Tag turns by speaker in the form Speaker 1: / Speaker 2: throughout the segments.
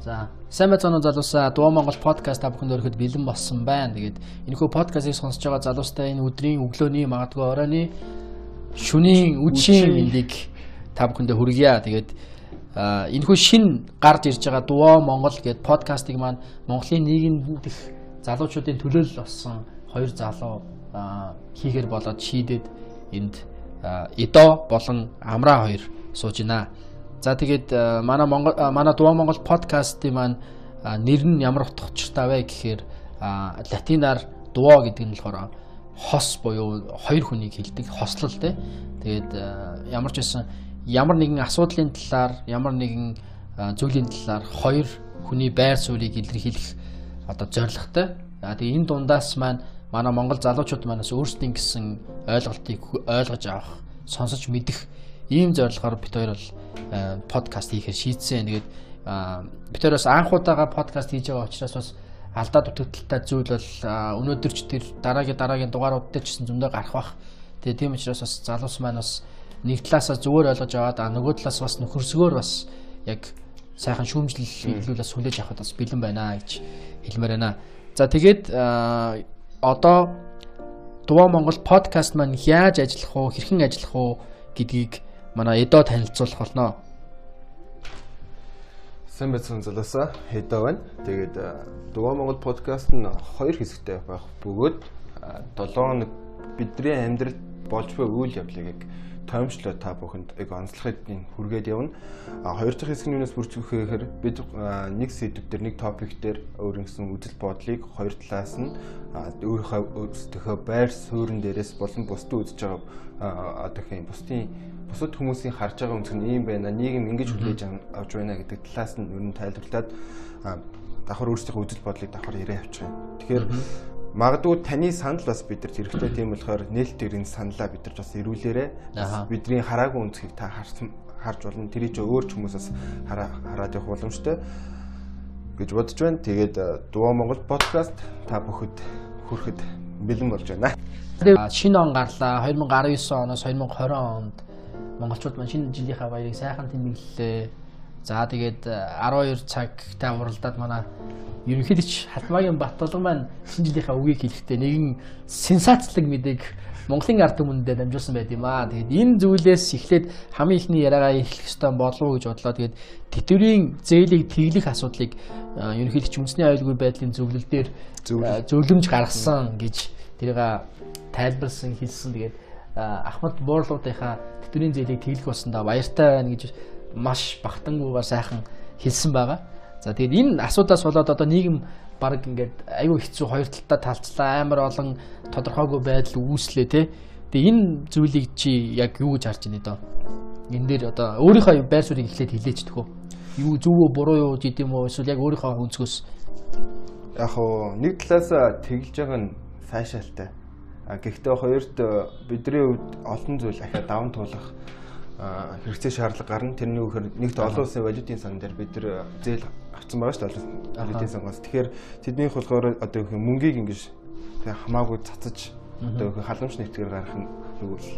Speaker 1: За, сайн байцгаана уу залуусаа. Дуу Монгол подкаст та бүхэнд өргөхөд бэлэн болсон байна. Тэгээд энэхүү подкастыг сонсож байгаа залуустай энэ өдрийн өглөөний магадгүй оройны шөнийн үдшийн мэндийг та бүхэндээ хүргье. Тэгээд энэхүү шин гарч ирж байгаа Дуу Монгол гэдэг подкастыг маань Монголын нийгэм дэх залуучуудын төлөөлөл болсон хоёр залуу хийгэр болоод шийдээд энд Эдо болон Амра хоёр сууж байна. За тэгээд э, манай Монгол э, манай Дуу Монгол подкастын маань нэр нь ямар утга учиртай вэ гэхээр латинаар дуу гэдэг нь болохоор хос буюу хоёр хүнийг хэлдэг хослол тий. Тэгээд э, ямар ч байсан ямар нэгэн асуудлын талаар ямар нэгэн зүйлийн талаар хоёр хүний байр суурийг илэрхийлэх одоо зорилготой. За тэгээд энэ дундаас маань манай монгол залуучууд манаас өөрсдийн гэсэн ойлголтыг ойлгож авах, сонсож мэдэх ийм зорилгоор бид хоёр бол подкаст хийхээр шийдсэн. Тэгээд бид хоёр бас анхудаага подкаст хийж байгаа учраас бас алдаа дутагдaltaй зүйл бол өнөөдөр ч тэр дараагийн дараагийн дугаарууд дээр ч гэсэн зөндөө гарах бах. Тэгээ тийм учраас бас залуус маань бас нэг талаасаа зүгээр ойлгож аваад а нөгөө талаас бас нөхөрсгөөр бас яг сайхан шүүмжлэл хэлүүлээс хүлээж авахд бас бэлэн байна гэж хэлмээр байна. За тэгээд одоо Дуу Монгол подкаст маань яаж ажиллах уу, хэрхэн ажиллах уу гэдгийг манай Эдо танилцуулах болно.
Speaker 2: Сайн байцгаана залуусаа. Эдо байна. Тэгээд Дугаа Монгол подкаст нь хоёр хэсэгтэй байх бөгөөд 7 хоног бидний амьдралд болж буй үйл явдлыг тоомчлоо та бүхэнд яг онцлохыг хүргээд явна. А хоёр дахь хэсэг нь юунаас бүрч гэхээр бид нэг сэдв дээр нэг топик дээр өөрөнгөсөн үзэл бодлыг хоёр талаас нь өөрийнхөө өөрсдийнхөө байр суурин дээрээс болон бусдад үзэж байгаа одоо хэм бусдын бусад хүмүүсийн харж байгаа үнцг нь ийм байна. Нийгэм ингэж хүлээж авч байна гэдэг талаас нь ер нь тайлбарлаад давхар өөрсдийнхөө үзэл бодлыг давхар яриа юм. Тэгэхээр магадгүй таны санал бас бидэрт хэрэгтэй тийм болохоор нээлтээр энэ саналаа бидэрч бас ирүүлээрэ. Бидний хараагүй үнцгийг та харсан харж болно. Тэрийг ч өөр ч хүмүүсээс хараад явах боломжтой гэж бодож байна. Тэгээд Дуу Монгол подкаст та бүхэд хүрэхэд бэлэн болж байна.
Speaker 1: Шинэ он гарлаа. 2019 оноос 2020 онд монголчууд маань шинэ жилийнхаа баярыг сайхан тэмдэглэлээ. За тэгээд 12 цагтай уралдаад манай ерөнхийдөө Хатмаагийн Баттулган маань шинэ жилийнхаа үгийг хэлэхдээ нэгэн сенсацлог мэдээг Монголын ард түмэндээ дамжуулсан байт юм аа. Тэгээд энэ зүйлээс эхлээд хамгийн ихний яриагаа эхлэх ёстой болов уу гэж бодлоо. Тэгээд тэтгэврийн зээлийг тэглэх асуудлыг ерөнхийдөө үндэсний аюулгүй байдлын зөвлөл дээр зөвлөмж гаргасан гэж тэрийг тайлбарлсан хэлсэн. Тэгээд Ахмад буурлуудынхаа тэтгэврийн зээлийг тэглэх болсондоо баяртай байна гэж маш багтангуугаар сайхан хэлсэн байгаа. За тэгээд энэ асуудлаас болоод одоо нийгэм баг ингээд аюу хэцүү хоёр талтай талцлаа амар олон тодорхойгүй байдал үүслээ те. Тэгээ энэ зүйлийг чи яг юу гэж харж байна доо? Энэ дээр одоо өөрийнхөө байр суурийг эхлээд хилээч төхөө. Юу зөв үү буруу юу гэдэг юм уу эсвэл яг өөрийнхөө өнцгөөс
Speaker 2: яг хоо нэг талаас тэглэж байгаа нь сайшаалтай. Гэхдээ хоёрт бидний хувьд олон зүйл ахаа даван туулах хэрэгцээ шаардлага гарна. Тэрний үгээр нэгт олон улсын валютын сан дээр бид нар зээл авсан байгаа шүү дээ. Валютын сангаас. Тэгэхээр тэднийх болохоор одоо их мөнгийг ингэж хамаагүй цацаж одоо их халамж нэвтгэр гарах нь тэгвэл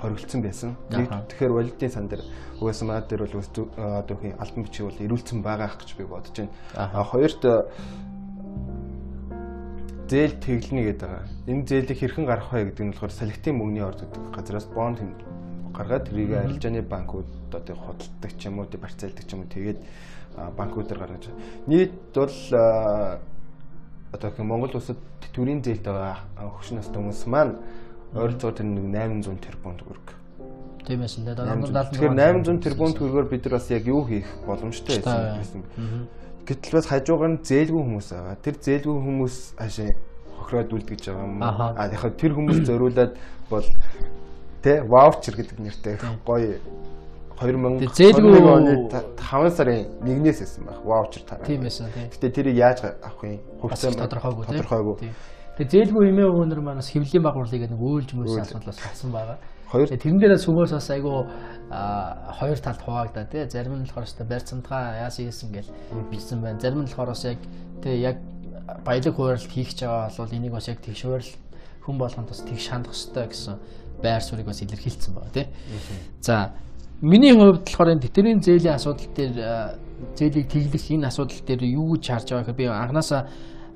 Speaker 2: хоригдсан байсан. Тэгэхээр валютын сан дээр угаасаа маад дээр бол одоо их албан бичиг бол ирүүлсэн байгаа гэж би бодож байна. Хоёрт зээл тэглэнэ гэдэг байгаа. Энэ зээлийг хэрхэн гаргах вэ гэдэг нь болохоор салхитын мөнгөний орд гэдэг газраас бонд гаргаад тэрийг арилжааны банкуд одоо худалдаг ч юм уу барьцаалдаг ч юм уу тэгээд банкудаар гаргаж нийт бол одоо их Монгол улсад төрийн зээлд байгаа хөгшин настай хүмүүс маань ойролцоогоор тэр нэг 800 тэрбум төгрөг.
Speaker 1: Тийм байсан.
Speaker 2: Тэгэхээр 800 тэрбум төгрөгөөр бид нар бас яг юу хийх боломжтой байсан. Гэтэл бас хажуугаар нь зээлгүй хүмүүс байгаа. Тэр зээлгүй хүмүүс хаашаа хохироод үлдгэж байгаа юм. А яг тэр хүмүүс зориулаад бол тэ ваучер гэдэг нэртэй гоё 2000
Speaker 1: зээлгүй
Speaker 2: оны 5 сарын 1-ээс эсэн байх ваучер тараа.
Speaker 1: Тийм байсан тийм.
Speaker 2: Гэтэ тэрийг яаж авах юм?
Speaker 1: Хугацаа тодорхойгүй.
Speaker 2: Тодорхойгүй.
Speaker 1: Тэгээ зээлгүй хэмээ өгөнөр манаас хэвлэлийн багварлыг нэг өөлж мөс асуудлаас гарсан байгаа. Хоёр тэрэн дээрээ сүмөөс бас айгүй хоёр талд хуваагдаа тий. Зарим нь болохоор өстой барьцамтгаа яасан хийсэн гэл бичсэн байна. Зарим нь болохоор бас яг тий яг баялаг хууралт хийх гэж байгаа бол энийг бас яг тэгш хуурал хүн болгонд бас тэг шандах хэрэгтэй гэсэн байр суурийг бас илэрхийлсэн байна тий. За миний хувьд болохоор энэ тэтгэврийн зээлийн асуудал дээр зээлийг тэглэх энэ асуудал дээр юу гэж харж байгаа гэхээр би анханасаа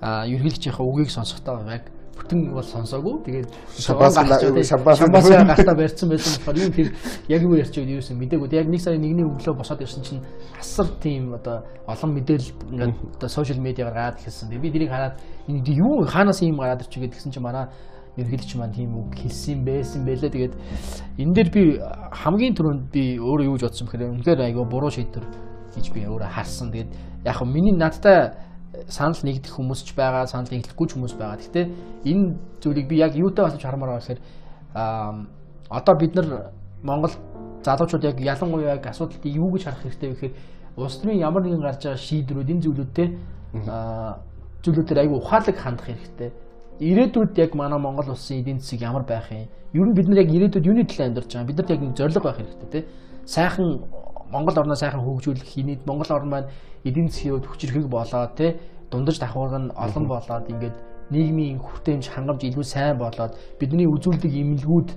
Speaker 1: ерөнхийлөгчийнхээ үгийг сонсохдоо яг бүтэн бол сонсоогүй. Тэгээд
Speaker 2: шабаас
Speaker 1: шабаас гартаа барьсан байсан болохоор юм тэр яг юу ярьж байгааг юусэн мдэггүй. Яг нэг сарын нэгний өглөө босоод ирсэн чинь асар тийм одоо олон мэдээлэл ингээд одоо сошиал медиагаар гараад ирсэн. Би тэрийг хараад энэ юу хаанаас юм гараад ирч гэдэг гэсэн чинь манай ерөнхийлөгч маань тийм үг хэлсэн байсан байлээ. Тэгээд энэ дээр би хамгийн түрүүнд би өөрөө юу гэж бодсон бэхээр үнэхээр айгаа буруу шийдвэр гэж би өөрөө харсан. Тэгээд яг хөө миний надтай санал нэгдэх хүмүүс ч байгаа, санал нэгдэхгүй ч хүмүүс байгаа. Гэхдээ энэ зүйлийг би яг юутай басж хармаар байгаа гэхээр одоо бид нар Монгол залуучууд яг ялангуяа яг асуудалд юу гэж харах хэрэгтэй вэ гэхээр улс төрийн ямар нэгэн гарч байгаа шийдвэрүүд энэ зүйлүүдтэй зүйлүүдээр айгүй ухаалаг хандах хэрэгтэй. Ирээдүйд яг манай Монгол улсын эдийн засаг ямар байх юм? Ер нь бид нар яг ирээдүйд юуны төлөө амьдарч байгаа? Бид нарт яг нэг зорилго байх хэрэгтэй тий. Сайхан Монгол орноо сайхан хөгжүүлэх, хийнэд Монгол орн маань эдийн засгийн хувьд хүчирхэг болоод тий дундаж давхарга нь олон болоод ингээд нийгмийн хүртээмж хангамж илүү сайн болоод бидний үзүүлдэг имлгүүд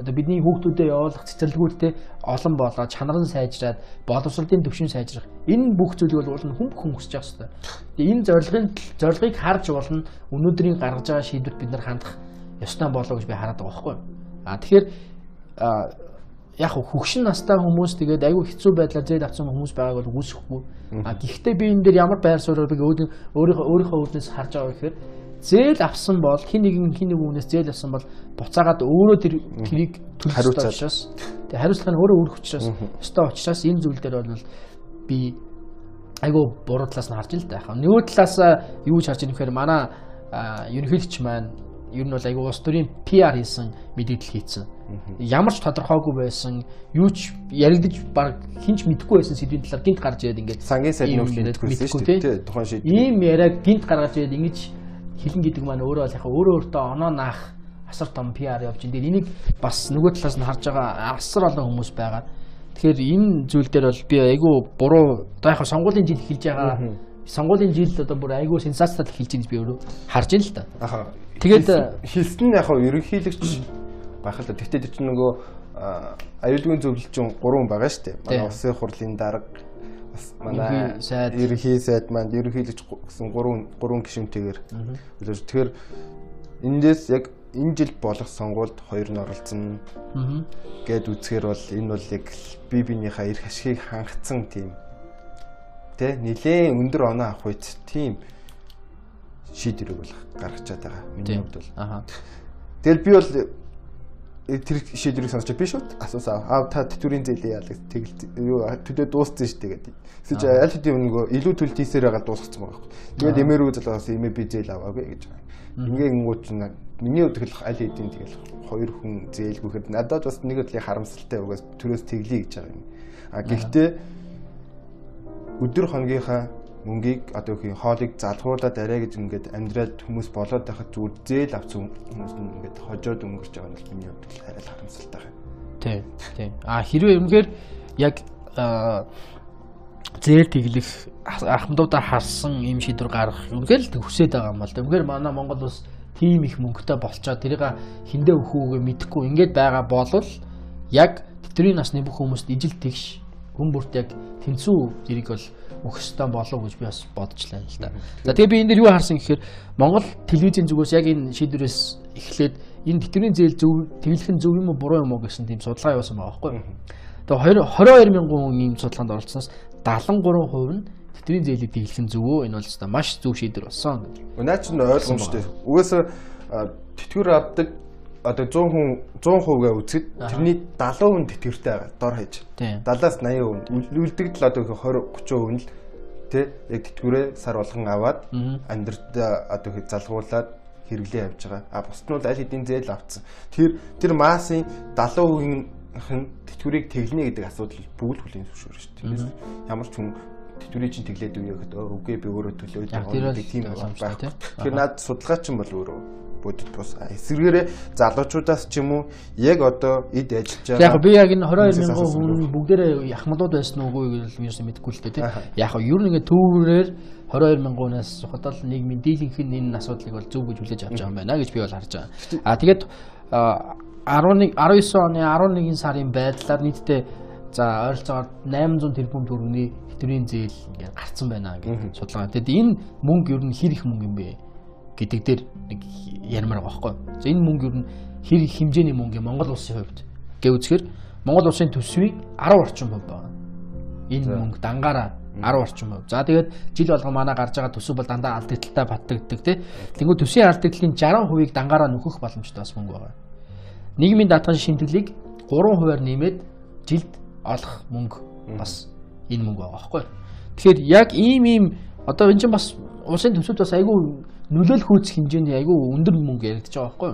Speaker 1: одоо бидний хүүхдүүдэд явуулах цэцэрлэгүүдтэй олон болоод чанар нь сайжраад боловсролын төвшин сайжрах энэ бүх зүйлийг бол хүн бүхэн хүсэж байгаа хэрэгтэй. Тэгээ энэ зорилгын зорилгыг харж болно өнөөдрийн гаргаж байгаа шийдвэрт бид нар хандах ёстой болоо гэж би хараад байгаа байхгүй. А тэгэхээр яг хөгшин настай хүмүүс тэгээд айгүй хэцүү байдлаар зээл авсан хүмүүс байгааг бол үүсэхгүй. А гэхдээ би энэ дээр ямар байр суурийг өөрийнхөө өөрийнхөө үүднээс харж байгаа гэхээр зээл авсан бол хин нэгэн хин нэг хүнээс зээл авсан бол буцаагаад өөрөө тэр тэрийг төлөх учраас тэг хариуцлага нь өөрөө өөрөх учраас ёстой учраас энэ зүйл дээр бол би айгүй буруу талаас нь харж ил та. Нөгөө талаас юу гэж харж юм гэхээр манай ерөнхийлөгч маань ер нь бол айгүй улс төрийн PR хийсэн мэдээлэл хийсэн. Ямар ч тодорхойгүй байсан юу ч яригдж баг хинч мэдэхгүй байсан сэдвийн талаар гинт гарч ирээд ингээд
Speaker 2: сангийн сайд нөхдөд мэдгүй шүү дээ. тухайн шийд.
Speaker 1: Ийм яриаг гинт гаргаж ирээд ингэж хилэн гэдэг маань өөрөө бол яхаа өөрөө өөртөө оноо наах асар том PR явж энэ энийг бас нөгөө талаас нь харж байгаа асар олон хүмүүс байгаа. Тэгэхээр энэ зүйл дээр бол би айгүй буруу одоо яхаа сонгуулийн жил эхэлж байгаа сонгуулийн жил одоо бүр айгүй сенсацтай эхэлж байгаа би өөрөө харж байна л да.
Speaker 2: Аха. Тэгээд хэлсэн нь яхаа ерөнхийлөгч байх л да. Тэгтээ тэр чинь нөгөө аюулгүй зөвлөлчин 3 хүн байгаа шүү дээ. Манай улсын хурлын дарга бас манай ерөнхий сайд манд ерөнхийлөгч гэсэн 3 3 гишүүнтэйгээр үлээж. Тэгэхээр эндээс яг энэ жил болох сонгуульд хоёр нь оролцсон гэд үзэхээр бол энэ бол яг би бинийхээ эрх ашигыг хангацсан тийм тэ нилээн өндөр оноо авах үед тийм шийдвэрийг бол гаргачаад байгаа. Миний хувьд бол. Аха. Тэгэл би бол тэр шийдвэрийг сонсч би шууд асуусан. Аа та тэтгэврийн зээлийн яалаг тэгэл юу төдөө дууссан шүү дээ гэдэг. Эсвэл аль хэдийн нөгөө илүү төлөлт хийсээр байгаа дуусгацсан байгаа байхгүй. Тэгээд эмээрүү залуус эмээ би зээл аваагүй гэж байгаа. Ингээ ингууд чинь миний тэгэл аль хэдийн тэгэл хоёр хүн зээлгүйхэд надад бас нэг өдрийн харамсалтай угаас төрөөс тэглэе гэж байгаа юм. А гэхдээ өдөр хоногийнхаа мөнгийг одоо их хоолыг залгуулад арай гэж ингээд амьдраад хүмүүс болоод байхад зүгээр зээл авсан хүмүүс нь ингээд хожоод өнгөрч байгаа нь миний хувьд арай л харамсалтай байна.
Speaker 1: Тий. Тий. А хэрвээ үнэхээр яг зээл тэглэх ахмадуудаа харсан юм шийдвэр гаргах үнэхээр л хүсээд байгаа юм бол үнэхээр манай Монгол улс тийм их мөнгөтэй болцоод тэрийг хиндэ өхөөгээ мэдэхгүй ингээд байгаа болвол яг тэтгэврийн насны бүх хүмүүст ижил тэгш хүн бүрт яг тэнцүү зэрэг бол өгөх ёстой болов гэж би бас бодчихлаа л да. За тэгээ би энэ дэр юу харсан гэхээр Монгол телевизийн зүгээс яг энэ шийдвэрээс эхлээд энэ тэтгэврийн зээл зөв тэглэх нь зөв юм уу буруу юм уу гэсэн тийм судалгаа явуулсан байгаа байхгүй юу. Тэгээ 22 мянган хүн ийм судалгаанд оролцсноос 73% нь тэтгэврийн зээлийг тэглэх нь зөв үү? Энэ бол зөв маш зөв шийдвэр болсон.
Speaker 2: Наа ч ойлгомжтой. Угаасаа тэтгэвэр авдаг одоо 100 хүн 100%-гээ үзэхэд тэрний 70% нь тэтгэвртэй байгаа дор хаяж. 70-аас 80% үлдэгдэл одоо 20 30% нь л тий яг тэтгэврээ сар болгон аваад амьдралд одоо залгуулад хэрэглээ явж байгаа. А бусд нь бол аль хэдийн зээл авцсан. Тэр тэр массын 70% нь тэтгэврийг тэглэнэ гэдэг асуудал бүгд хүлээн зөвшөөрнө шүү дээ. Ямар ч хүн тэтгэврийг чинь тэглээд үе гэхэд үгүй би өөрөө төлөөд байгаа тийм байх. Тэгэхээр наад судалгаач юм бол өөрөө бодит бус эсвэргээрээ залуучуудаас ч юм уу яг одоо эд ажиллаж
Speaker 1: байгаа. Яг би яг энэ 22 мянган хүн бүгдээрээ яхмалууд байсан уугүй гэж юу юм мэдэхгүй л дээ тийм. Яг ер нь ингээ төврээр 22 мянган хүнээс сухадал нийгмийн дийлэнх нь энэ асуудлыг бол зөв гэж хүлээж авч байгаа юм байна гэж би бол харж байгаа. А тэгээд 11 19 оны 11 сарын байдлаар нийтдээ За ойролцоогоор 800 тэрбум төгрөгийн хэвтрийн зээл ингээд гарцсан байна гэж судалгаа. Тэгэд энэ мөнгө ер нь хэр их мөнгө юм бэ гэдэг дээр нэг ярмаар байгаа байхгүй. За энэ мөнгө ер нь хэр их хэмжээний мөнгө юм Монгол улсын хувьд гэ үзэхээр Монгол улсын төсвийн 10 орчим хувь байна. Энэ мөнгө дангаараа 10 орчим хувь. За тэгээд жил болгон манай гарч байгаа төсөв бол дандаа алт гэдэлтэй баттагддаг тий. Тэнгүү төсвийн алт гэдэлийн 60%-ийг дангаараа нөхөх боломжтой бас мөнгө байгаа. Нийгмийн даатгал шинтгэлийг 3%-аар нэмээд жилд олох мөнгө бас энэ мөнгө байгаа байхгүй. Тэгэхээр яг ийм ийм одоо энэ чинь бас улсын төсөвд бас айгүй нөлөөлөх үүс хэмжээний айгүй өндөр мөнгө яригдчихэж байгаа байхгүй.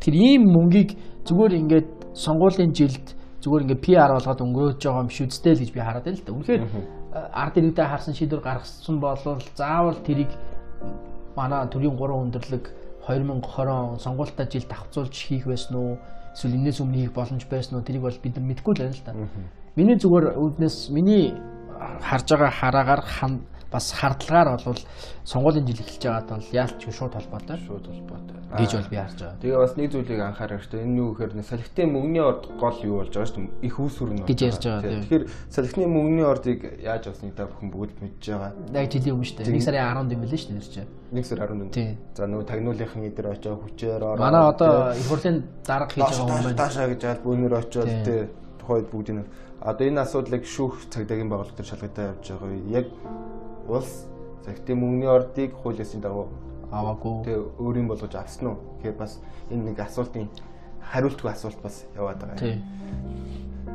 Speaker 1: Тэгэхээр ийм мөнгийг зүгээр ингээд сонгуулийн жилд зүгээр ингээд PR болгоод өнгөрөөж байгаа юм шүү дээ л гэж би хараад байна л да. Үнэхээр ард иргэдээ харсан шийдвэр гаргасан болвол заавал тэрийг манай төрийн 3 өндөрлөг 2020 он сонгуультай жил давхцуулж хийх байсан уу? Эсвэл энэс өмнө хийх боломж байсан уу? Тэрийг бол бид нар мэдэхгүй л байна л да. Миний зүгээр үүднээс миний харж байгаа хараагаар бас хардлагаар бол сонгуулийн жил эхэлж байгаад бол яалтч шууд холбоотой.
Speaker 2: Шууд холбоотой.
Speaker 1: Гэж бол би харж байгаа.
Speaker 2: Тэгээ бас нэг зүйлийг анхаарах хэрэгтэй. Энэ юу гэхээр салхитын мөнгөний орд гол юу болж байгаа шүү дээ. Их үүсвэр нь
Speaker 1: гэж ярьж байгаа.
Speaker 2: Тэгэхээр салхитны мөнгөний ордыг яаж авсныг та бүхэн бүгд мэдж байгаа.
Speaker 1: Яг жилийн өмнө шүү дээ. 1 сарын 10-нд юм лээ шүү дээ чинь.
Speaker 2: 1 сар 14. За нөгөө тагнуулынхан эдэр очоо хүчээр ороо.
Speaker 1: Манай одоо их хурлын дарга хийж байгаа
Speaker 2: юм байна. Таашаа гэж аль бүүнээр очоод тий тухайд бүгдийг одоо энэ асуудлыг шүүх цагдаагийн байгууллага төр шалгалтаа явж байгаа. Яг улс цагтын мөнгөний ордыг хууль ёсны дагуу
Speaker 1: аваагүй.
Speaker 2: Тэгээ өөрийн болгож авсан уу? Тэгэхээр бас энэ нэг асуултын хариултгүй асуулт бас яваад байгаа.
Speaker 1: Тийм.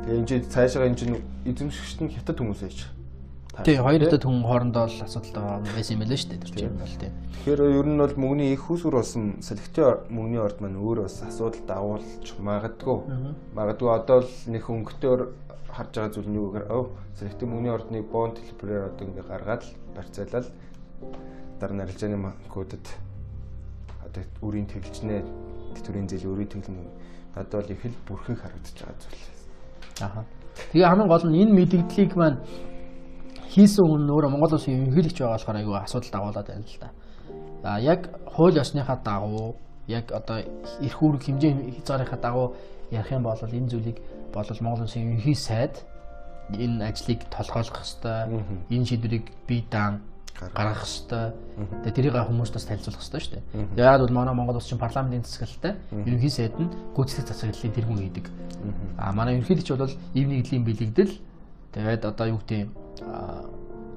Speaker 2: Тэгээ энэ чинь цаашаа энэ чинь эзэмшигчт нь хятад хүмүүс ээж.
Speaker 1: Тий, хоёр хятад хүн хоорондоо л асуудалтай байсан юм байлээ шүү дээ. Тэр чинь бол тийм.
Speaker 2: Тэгэхээр ер нь бол мөнгөний их усүр болсон салхитын мөнгөний орд маань өөр бас асуудал дагуулж магадгүй. Магадгүй одоо л нэг өнгөтөөр харж байгаа зүйл нь юу гэхээр өө салхитын мөнгөний ордны бонд хэлбэрээр одоо ингээ гаргаад л барьцаалал дараа нь арилжааны банкудад одоо үрийн тэглжнээ төрийн зээл үрийн тэглэнэ надад бол их л бүрхэг харагдаж байгаа зүйл.
Speaker 1: Аха. Тэгээ хамгийн гол нь энэ мэдээллийг маань хийсэн хүн өөрөө Монгол улсын ерөнхийлөгч байгаа болохоор айгүй асуудал дагуулад байна л да. А яг хууль ёсныхаа дагуу яг одоо эрх үүрэг хэмжээ хязгаарынхаа дагуу ярих юм бол энэ зүйлийг бол Монгол улсын ерөнхий сайд энэ ажлыг толгойлох хэвээр энэ шийдвэрийг бие даан гаргах хэвээр. Тэгээ тэрийг хүмүүст бас танилцуулах хэвээр шүү дээ. Яг бол манай Монгол улсын парламентын засаглалтай ерөнхий сайд нь гүйцэтгэх засаглалын тэргүүн хийдэг. А манай ерөнхийлөгч бол ив нэгдлийн бэлэгдэл тэгээд одоо юу гэдэг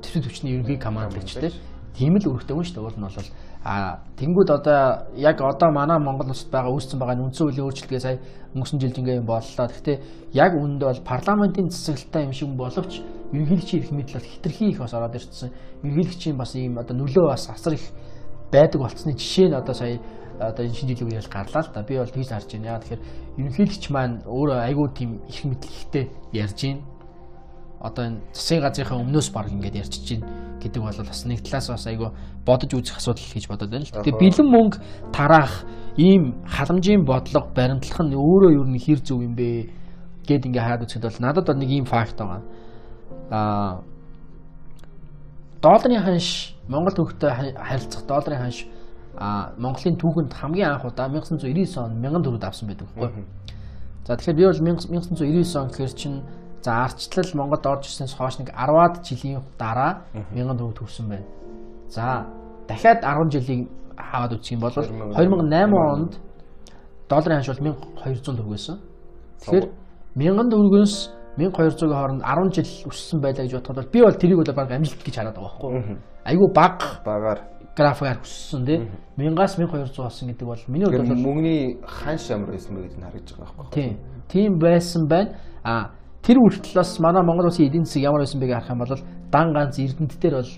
Speaker 1: төсөв төвчний ерөнхий командлагчтай тийм л өргөтэй хүн шүү дээ. Уул нь бол а тэнгууд одоо яг одоо манай Монгол улсад байгаа үүссэн байгаа үндсэн хуулийн өөрчлөлтгээ сая өнгөрсөн жилд ингээ боллоо. Гэхдээ яг үүндээ бол парламентын засаглалтай юм шиг боловч ерөнхийлөгчийн эрх мэдэл бол хитрхи их бас ороод ирсэн. Ерөнхийлөгчийн бас ийм одоо нөлөө бас асар их байдаг болцсны жишээ нь одоо сая одоо энэ шинэ жилийн үеэр гарлаа л да. Би бол тийж харж байна. Яа тэгэхээр ерөнхийлөгч маань өөрөө айгүй тийм их мэдлэг ихтэй ярьж байна одоо энэ засгийн газрынхаа өмнөөс баг ингээд ярьчих чинь гэдэг бол бас нэг талаас бас айгүй бодож үзэх асуудал гэж бодоод байна л. Тэгээ бэлэн мөнгө тараах ийм халамжийн бодлого баримтлах нь өөрөө юу нэг хэр зөв юм бэ гэд ингээ хараад үзэхэд бол надад нэг ийм факт байгаа. Аа долларын ханш Монгол төгтөй харилцах долларын ханш а Монголын түүхэнд хамгийн анх удаа 1999 он 1000 төгрөг авсан байдаг байхгүй. За тэгэхээр би бол 1999 он гэхэр чинь За арчлал Монголд орж ирснээс хойш нэг 10-аад жилийн дараа 1000 төгрөг төгсөн байна. За дахиад 10 жилийн хаваад үсэх юм бол 2008 онд долларын ханш бол 1200 төгрөг байсан. Тэгэхээр 1000 төгрөгөөс 1200-ийн хооронд 10 жил өссөн байлаа гэж бодоход бол би бол тэрийг бол баг амжилт гэж хараад байгаа байхгүй. Айгүй баг
Speaker 2: багаар
Speaker 1: графикаар өссөн тий. 1000-аас 1200 болсон гэдэг бол миний
Speaker 2: хувьд бол мөнгөний ханш ямар байсан бэ гэдгийг харагдаж байгаа байхгүй.
Speaker 1: Тийм. Тийм байсан байна. А Тэр бас манай Монгол улсын эдийн засаг ямар байсан бэ гэж харах юм бол дан ганц эрдэнэт дээр бол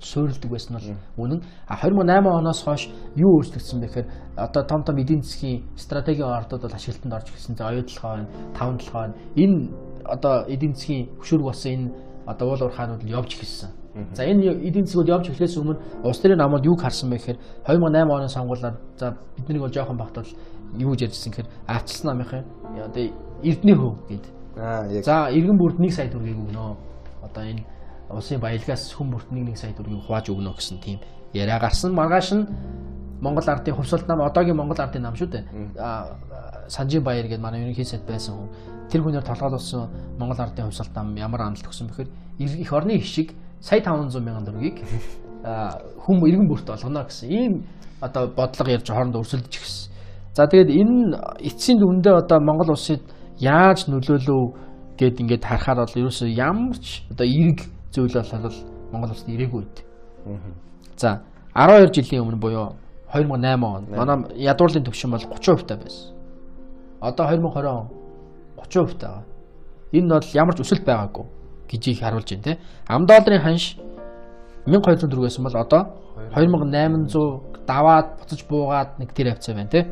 Speaker 1: суурилдаг байсан бол үнэн. А 2008 оноос хойш юу өөрчлөгдсөн бэ гэхээр одоо том том эдийн засгийн стратегийн ордууд бол ашиглалтанд орж ирсэн. За оюутлогоо байна, таван толгой байна. Энэ одоо эдийн засгийн хөшүүрэг болсон энэ одоо уул уурхаанууд явж эхэлсэн. За энэ эдийн засгууд явж эхлээс өмнө улс төрийн намууд юг харсан бэ гэхээр 2008 оны сонгуулиар за бидний бол жоохон багтал юу гэж ярьжсэн гэхээр аачлсан намынхын одоо эрдний хөв гэдэг
Speaker 2: Аа яг.
Speaker 1: За иргэн бүрт 1 сая төгрөгийг өгнө. Одоо энэ улсын баялагаас хүн бүрт 1 сая төгрөгийг хувааж өгнө гэсэн тийм яриа гарсан. Маргааш нь Монгол ардын хувьсалт нам одоогийн Монгол ардын нам шүү дээ. Аа Санжин Баяр гэдэг манай ерөнхий сайд байсан хүн. Тэр хүнээр толгойлуулсан Монгол ардын хувьсгалт ам ямар амлалт өгсөн бэхээр их орны хишиг сая 500 мянган төгрөгийг хүм иргэн бүрт олгоно гэсэн ийм одоо бодлого ярьж хоорондоо өрсөлдөж гисэн. За тэгээд энэ эцсийн дүндээ одоо Монгол улсад яаж нөлөөлөв гэд ингээд харахаар бол ерөөсөө ямар ч одоо эрг зүйл бол Монгол улсад ирээгүй байд. За 12 жилийн өмнө буюу 2008 онд манай ядуурлын төвшин бол 30% таа байсан. Одоо 2020 он 30% таа. Энэ бол ямар ч өсөлт байгаагүй гэж их харуулж байна те. Ам долларын ханш 1200 төгрөгөөс бол одоо 2800 даваад буцаж буугаад нэг тэр хавцаа байна те.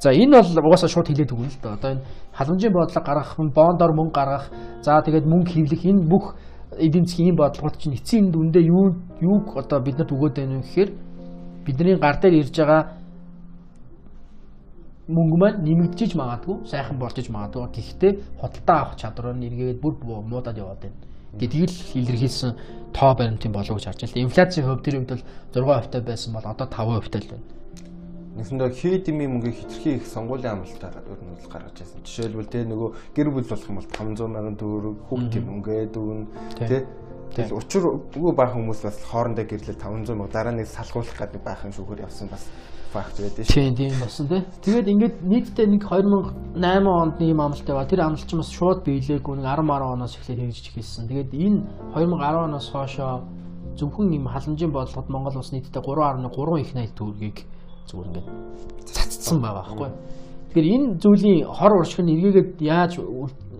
Speaker 1: За энэ бол угаасаа шууд хилээд өгнө л да. Одоо энэ халамжийн бодлого гаргах, бондор мөнгө гаргах, за тэгээд мөнгө хэвлэх энэ бүх эдийн засгийн ийм бодлогод чинь эцсийн дүндээ юу юуг одоо биднэрт өгөөд байна вэ гэхээр бидний гар дээр ирж байгаа мөнгө маань нэмэгдэж магадгүй, сайхан болчих магадгүй. Гэхдээ худалдаа авах чадвар нь эргээд бүр муудаад яваад байна гэдгийг л илэрхийлсэн тоо баримтын болов гэж харж байна. Инфляцийн хувь тэр үед бол 6% таа байсан бол одоо 5% таа л байна.
Speaker 2: Нэгсэндээ хийдимийн мөнгийг хитрхи их сонгуулийн амралтаар өөр нь бол гаргаж байсан. Жишээлбэл тэ нөгөө гэр бүл болох юм бол 500 сая төгрөг хүүхдийн мөнгөө дүүн тэ Тэгэл учир үгүй баахан хүмүүс бас хоорондоо гэрлэл 500 мянга дараа нэг салгуулах гэдэг баахан шүүгээр явсан бас факт байдаг
Speaker 1: шүү. Тийм тийм болсон тий. Тэгээд ингээд нийтдээ нэг 2008 онд нэг юм амлалт яваа. Тэр амлалт ч бас шууд биелээгүй нэг 10 10 оноос эхлээд хэрэгжиж эхэлсэн. Тэгээд энэ 2010 оноос хойшоо зөвхөн юм халамжийн бодлогод Монгол улс нийтдээ 3.3 их найт төгрөгийг зүгээр ингээд цацсан байгаа байхгүй. Тэгэхээр энэ зүйлийн хор уршиг нь эргээгээд яаж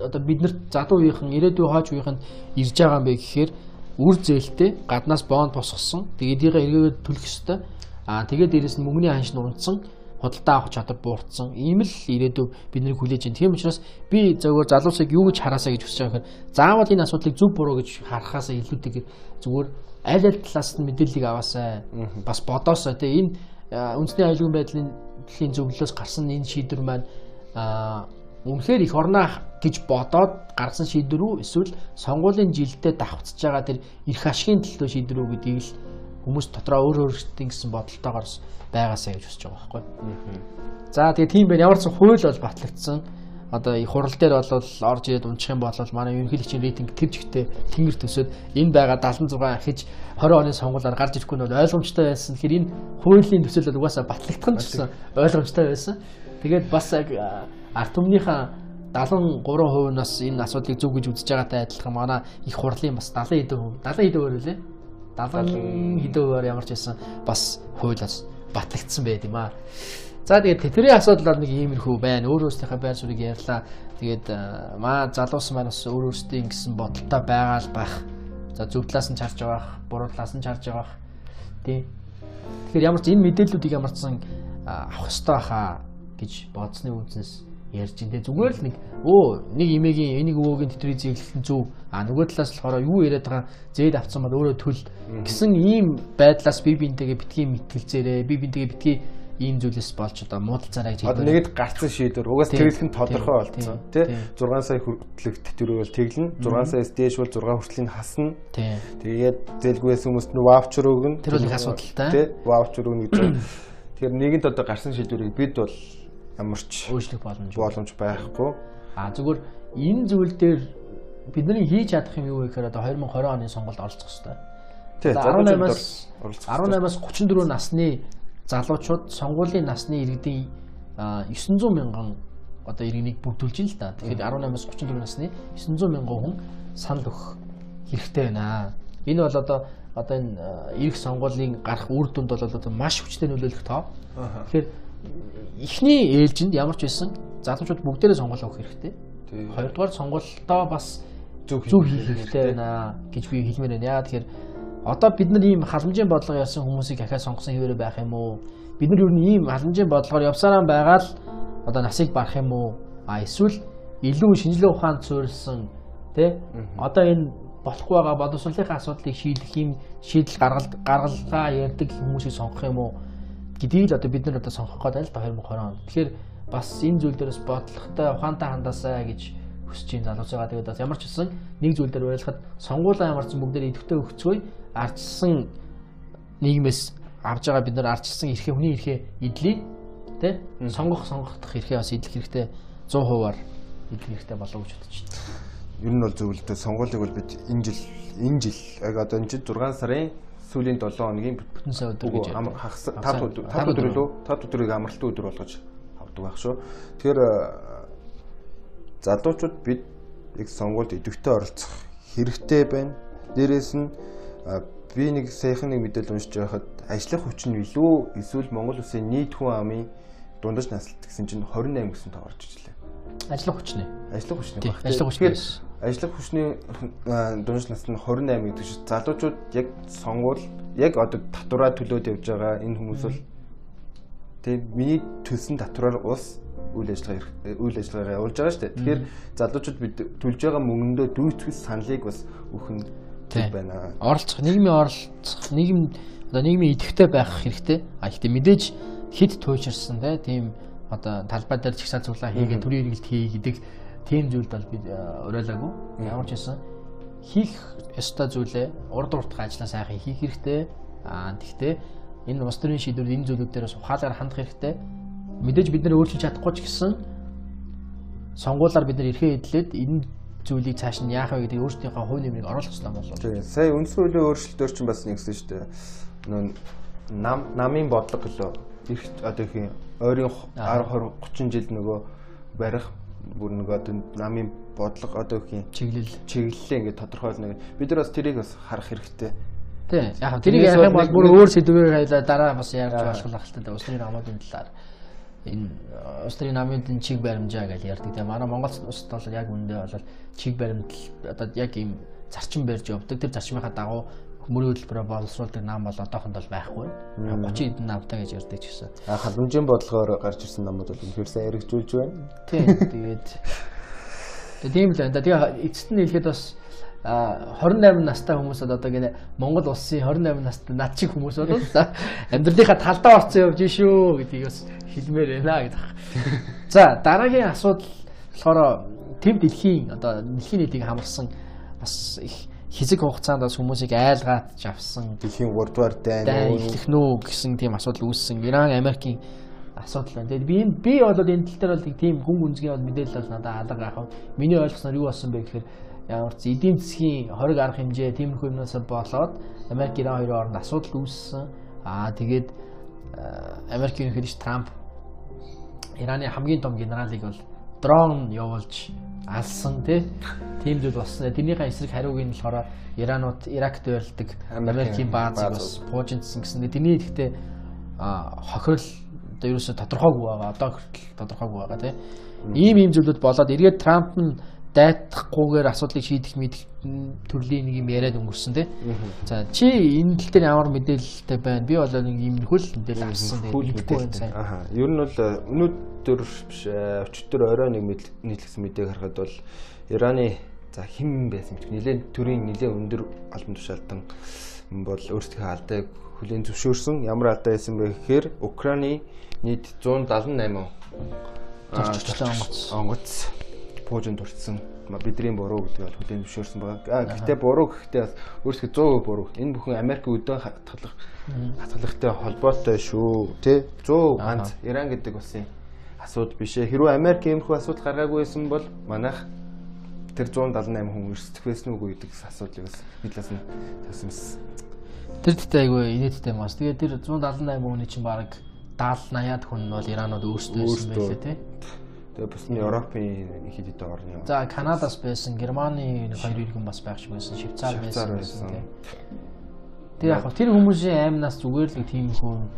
Speaker 1: одоо биднэрт задуу үеийнхэн ирээдүйн хойч үеийнхэнд ирж байгаа юм бэ гэхээр үр зээлтэй гаднаас бонд босгосон. Тэгээд эдийгээ эргээгээд төлөх ёстой. Аа тэгээд дээрэс нь мөнгөний ханш нурандсан худалдаа авах чадвар буурсан. Ийм л ирээдүйн бидний хүлээж байна. Тийм учраас би зөвхөн залуусыг юу гэж хараасаа гэж хүсэж байгаа гэхээр заавал энэ асуудлыг зөв буруу гэж харахаасаа илүүтэйгээр зүгээр аль аль талаас нь мэдээллийг аваасаа бас бодоосоо тэгээ энэ үндэсний аюулгүй байдлын дэлхийн зөвлөлөөс гарсан энэ шийдвэр маань үнэхээр их орноо гэж бодоод гаргасан шийдвэр үү эсвэл сонгуулийн жилдээ давхцаж байгаа тэр эрх ашигын төлөө шийдвэр үү гэдгийг л хүмүүс дотроо өөр өөрсдийн гэсэн бодолтойгоор байгаасаа гэж хүсэж байгаа байхгүй. За тэгээ тийм байна. Ямар ч хууль бол батлагдсан одоо хурал дээр бол орж ирээд унчих юм бол манай ерөнхийлөгчийн рейтинг тэр жигтэй тэнгэр төсөөд энэ байгаа 76 ахиж 20 оны сонгуулиар гарч ирэхгүй нь бол ойлгомжтой байсан. Тэгэхээр энэ хуулийн төсөл бол угаасаа батлагдах нь гэсэн ойлгомжтой байсан. Тэгээд бас арт түмнийхээ 73% нас энэ асуудлыг зөв гэж үзэж байгаатай адилхан манай их хурлын бас 70 хэдэн хувь 70 хэдэн хувь лээ 70 хэдэн хувиар ямар ч байсан бас хуулиас батлагдсан байд юм аа. За тэгээд тэтгэврийн асуудал бол нэг иймэрхүү байна. Өөр өөрсдийнхээ байр суурийг ярьлаа. Тэгээд э, маа залуус маань бас өөр өөрсдийн гэсэн бодолтой байгаа л байх. За зөв талаас нь чарж байгаа, буруу талаас нь чарж байгаа. Тий. Тэгэхээр ямар ч энэ мэдээллүүдийг ямар ч сан авах хэрэгтэй хаа гэж бодсны үзнэс ярьж ин тэ зүгээр л нэг өө нэг имэгийн энийг өвөөгийн тэтгэврийг зэглэх нь зөв а нөгөө талаас болохоор юу яриад байгаа зээд авцсан бол өөрөө төл гэсэн ийм байдлаас би бинтэйгээ битгий мэтгэлцээрээ би бинтэйгээ битгий ийм зүйлээс болж одоо муудалцаарай гэж
Speaker 2: одоо нэгэд гарцсан шийдвэр угаас тэглэх нь тодорхой болцсон тий 6 сая хүртэлх тэтгэврийг бол тэглэн 6 саяас дээш бол 6 хүртлийн хасна. Тэгээд зээлгүйс хүмүүст нь ваучер өгнө.
Speaker 1: Тэр бол их асуудалтай
Speaker 2: тий ваучер өгнө гэж тэгэхээр нэгэнт одоо гарсан шийдвэрийг бид бол ямар ч
Speaker 1: өөрчлөх боломж
Speaker 2: боломж байхгүй.
Speaker 1: А зүгээр энэ зүйл дээр бидний хийж чадах юм юу вэ гэхээр одоо 2020 оны сонгуульд оролцох хэрэгтэй.
Speaker 2: Тий
Speaker 1: 18-аас 18-аас 34 насны залуучууд сонгуулийн насны иргэдийн 900 мянган одоо иргэнийг бүрдүүлж ин л да. Тэгэхээр 18-аас 34 насны 900 мянган хүн санал өгөх хэрэгтэй байна. Энэ бол одоо одоо энэ ирэх сонгуулийн гарах үр дүнд бол одоо маш хүчтэй нөлөөлөх тоо. Тэгэхээр эхний ээлжинд ямар ч байсан залуучууд бүгдээрээ сонгуул авах хэрэгтэй. Хоёрдугаар сонгуультаа бас зөв хийх хэрэгтэй байна гэж би хэлмээр байна. Яагаад тэгэхээр одоо бид нар ийм халамжийн бодлого ярьсан хүмүүсийг ахаа сонгосон хэвээрээ байх юм уу? Бид нар юу н ийм халамжийн бодлогоор явсараа байгаад одоо насыг барах юм уу? А эсвэл илүү шинжилгээ ухаанд суурилсан тий одоо энэ болохгүй байгаа боловсролынхаа асуудлыг шийдэх юм шийдэл гаргал гаргалгаа ярьдаг хүмүүсийг сонгох юм уу гэдгийг л одоо бид нар одоо сонгох гээд байна л да 2020 онд. Тэгэхээр бас энэ зүйл дээрээс бодлоготой ухаантай хандаасаа гэж хүсэж юм залуус байгаа. Тэгээд бас ямар ч гэсэн нэг зүйл дээр байлахад сонгуулийн ямарч бүгдээр идэвхтэй өгцгөөе ардчсан нийгмээс авж байгаа бид нар ардчсан эрхээ хүний эрхээ идлээ. Тэ? Сонгох сонгохдох хэрэгтэй бас идэх хэрэгтэй 100%-аар идэх хэрэгтэй болов гэж бодож байна.
Speaker 2: Ер нь бол зөв л дээ сонгуулийг бол бид энэ жил энэ жил яг одоо энэ жил 6 сарын сүүлийн 7 хоногийн
Speaker 1: бүтэн сая өдөр гэж
Speaker 2: амар хагас 5 өдөр 5 өдөр лөө 5 өдрийг амралтын өдөр болгож авдаг байх шүү. Тэгэхээр залуучууд бид яг сонгуульд идэвхтэй оролцох хэрэгтэй байна. Дээрээс нь би нэг саяхан нэг мэдээлэл уншиж байхад ажлах хүч нь илүү эсвэл Монгол улсын нийт хүн амын дундаж наслт гэсэн чинь 28 гэсэн тоо орж ирлээ.
Speaker 1: Ажлах хүч нэ.
Speaker 2: Ажлах хүч нэ.
Speaker 1: Ажлах хүч нэ.
Speaker 2: Ажлах хүчний дундаж наслт нь 28 гэдэг чинь залуучууд яг сонгуул яг одоо татвараа төлөөд явж байгаа энэ хүмүүс бол тийм миний төлсөн татвараар ус үйл ажиллагаа үйл ажиллагаагаа явуулж байгаа шүү дээ. Тэгэхээр залуучууд бид төлж байгаа мөнгөндөө дүүцгэл саналыг бас өгөх нь
Speaker 1: байна. Оролцох, нийгмийн оролцох, нийгэм одоо нийгмийн идэвхтэй байх хэрэгтэй. А ихтэй мэдээж хэд туйширсан тийм одоо талбай дээр чагсаал цуглаа хийгээ төрийн хэрэгэлт хий гэдэг тийм зүйлд бол би уриалаагүй. Ямар ч байсан хийх ёстой зүйлээ урд уртгаа ажиллаа сайхан хийх хэрэгтэй. Аа тэгтээ энэ улс төрийн шийдвэрүүд энэ зүйлүүд дээрээс ухаалаар хандах хэрэгтэй. Мэдээж бид нэр өөрчилж чадахгүй ч гэсэн сонгуулаар бид нэр эрхээ эдлээд энэ зүйлийг цааш нь яах вэ гэдэг өөрсдийнхөө хувь нэмрийг оруулах хэрэгтэй болов.
Speaker 2: Тийм. Сая үндсэн хуулийн өөрчлөлтөөр чинь бас нэгсэн шүү дээ. Нөө нам намын бодлого гэлөө их одоо их ойрын 10 20 30 жил нөгөө барих бүр нөгөө одоо намын бодлого одоо их
Speaker 1: чиглэл
Speaker 2: чиглэлээ ингээд тодорхойлно. Бид нар бас тэрийг бас харах хэрэгтэй.
Speaker 1: Тийм. Яг тэрийг ярих юм бол бүр өөр сэдвээр хайлаа дараа бас ярьж болох хэрэгтэй. Усны намуудын талаар энэ улс төрийн намын чиг баримжаа гэж ярьдаг. Тэгээ манай Монгол улсад бол яг үндэ бол чиг баримт одоо яг ийм зарчим барьж явдаг. Тэр зарчмынхаа дагуу мөрийн хөтөлбөрөөр боловсруулдаг нам бол одоохонд бол байхгүй. 30 эдэн намтай гэж ярьдаг ч гэсэн.
Speaker 2: А халамжийн бодлогоор гарч ирсэн намууд бол сайн хэрэгжүүлж байна.
Speaker 1: Тийм. Тэгээд тийм л байна. Тэгээ эцэст нь хэлэхэд бас 28 настай хүмүүсд одоо гинэ Монгол улсын 28 настай над чиг хүмүүс бол амьдралынхаа талдаа орцсон явж шүү гэдгийг бас хэлмээр байна гэдэг. За дараагийн асуудал болохоор тэв дэлхийн одоо дэлхийн нийтийг хамарсан бас их хэзэг хугацаанд бас хүмүүсийг айлгаатж авсан
Speaker 2: дэлхийн 3 дугаар дайн
Speaker 1: эхлэх нүү гэсэн тийм асуудал үүссэн. Иран Америкийн асуудал байна. Тэгээд би би бол энэ тал дээр бол тийм хүн гүнзгий бол мэдээлэл бол надад алга вэ? Миний ойлгосноор юу болсон бэ гэхээр ямар ч эдийн засгийн хориг арга хэмжээ тиймэрхүү юмнаас болоод Америк Иран хоёрын хооронд асуудал үүссэн. Аа тэгээд Америк ерөнхийлөгч Трамп Ираны хамгийн том генералыг бол дрон явуулж алсан тийм зүйл болсон. Тэрнийхээ эсрэг хариуг нь болохоор Иранууд Иракт байлдаг Америкийн баазыг бас пуужинтсан гэсэн. Тэрний ихтэй хохирол одоо ерөөсө тодорхойгүй байгаа. Одоо хүртэл тодорхойгүй байгаа тийм. Ийм ийм зүйлүүд болоод эргээд Трамп нь дайтахгүйгээр асуудлыг шийдэх мэдэх төрлийн нэг юм яриад өнгөрсөн тий. За чи энэ тал дээр ямар мэдээлэлтэй байна? Би бол нэг юм хөл мэдээлэл авсан
Speaker 2: дээ. Мэдгүй байна сайн. Аха. Ер нь бол э, өнөөдөр биш э, өчтөр орой нэг нийтлэгсэн мэдээг харахад бол Ираны за хэн байсан мэт нэлээд төрийн нэлээд өндөр албан тушаалтан бол өөрсдийнхөө алдааг хүлээн зөвшөөрсөн. Ямар алдаа байсан бэ гэхээр Украины нийт 178
Speaker 1: зорчигчтой онгоц
Speaker 2: онгоц пуужинд дурдсан бидний буруу гэдгийг хүлээн зөвшөөрсөн байгаа. Гэхдээ буруу гэхдээ бас өөрсдөө 100% буруу. Энэ бүхэн Америкийн өдөө хатгалах хатгалагтай холбоотой шүү. Тэ 100 ганц Иран гэдэг улсын асуудал биш ээ. Хэрвээ Америк иймэрхүү асуудал гаргаагүй байсан бол манайх тэр 178 хүн өрсөлдөх байсан үгүй гэдэг асуудлыг бас бидлээс нь тавьсан юмс.
Speaker 1: Тэр дэхтэй айгүй инээдтэй мас. Тэгээд тэр 178 хүний чинь баг 70 80-аад хүн нь бол Иранууд өөрсдөө байсан байлээ тий.
Speaker 2: Тэгээ бас нь Европын хэд хэдэн орны.
Speaker 1: За Канадаас байсан, Германы хоёр иргэн бас байх шиг байсан, Швейцар байсан. Тэгээ яг тэр хүмүүсийн аймнаас зүгээр л тийм хүн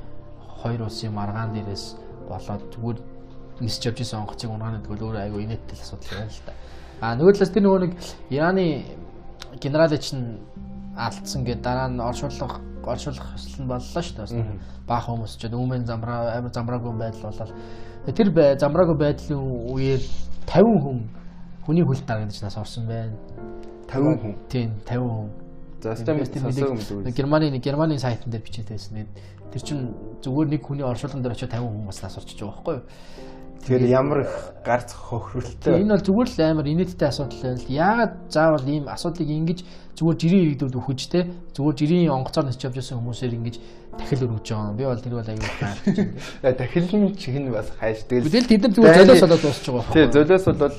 Speaker 1: хоёр улсын маргаан дээрээс болоод зүгээр нисч явж исэн онгоцыг унгаана гэдэг бол өөр айгүй инээдтэй асуудал байна л да. А нөгөө талаас тэр нөгөө нэг Ираны генерал чинь алдсан гэдэг дараа нь оршуулга оршуулах хэсэл нь боллоо шүү дээ. Баах хүмүүс ч үүмэн замраа амар замраагүй байдал болол Тэр замраагүй байдлын үеэр 50 хүн хүний хөлт дарагдаж нас орсон байна.
Speaker 2: 50 хүн.
Speaker 1: Тийм 50 хүн.
Speaker 2: За мэдээ.
Speaker 1: Германы Германы сайтн дээр бичээд байсан. Тэр чинь зүгээр нэг хүний оршуулган дээр очиж 50 хүн бас нас орчиж байгаа байхгүй юу?
Speaker 2: Тэгэхээр ямар их гарц хохирлттой.
Speaker 1: Энэ бол зүгээр л амар инээдтэй асуудал байна л. Яагаад заавал ийм асуудлыг ингэж зүгээр жирийн иргэдүүд үхэж те зүгээр жирийн онгоцоор нисч явж байсан хүмүүсээр ингэж дахил өргөж байгаа юм. Би бол тэр бол аюул байна.
Speaker 2: Дахил чих нь бас хайш.
Speaker 1: Тэгэл тэд нар зүгээр золиос болоод дуусч байгаа.
Speaker 2: Тий, золиос бол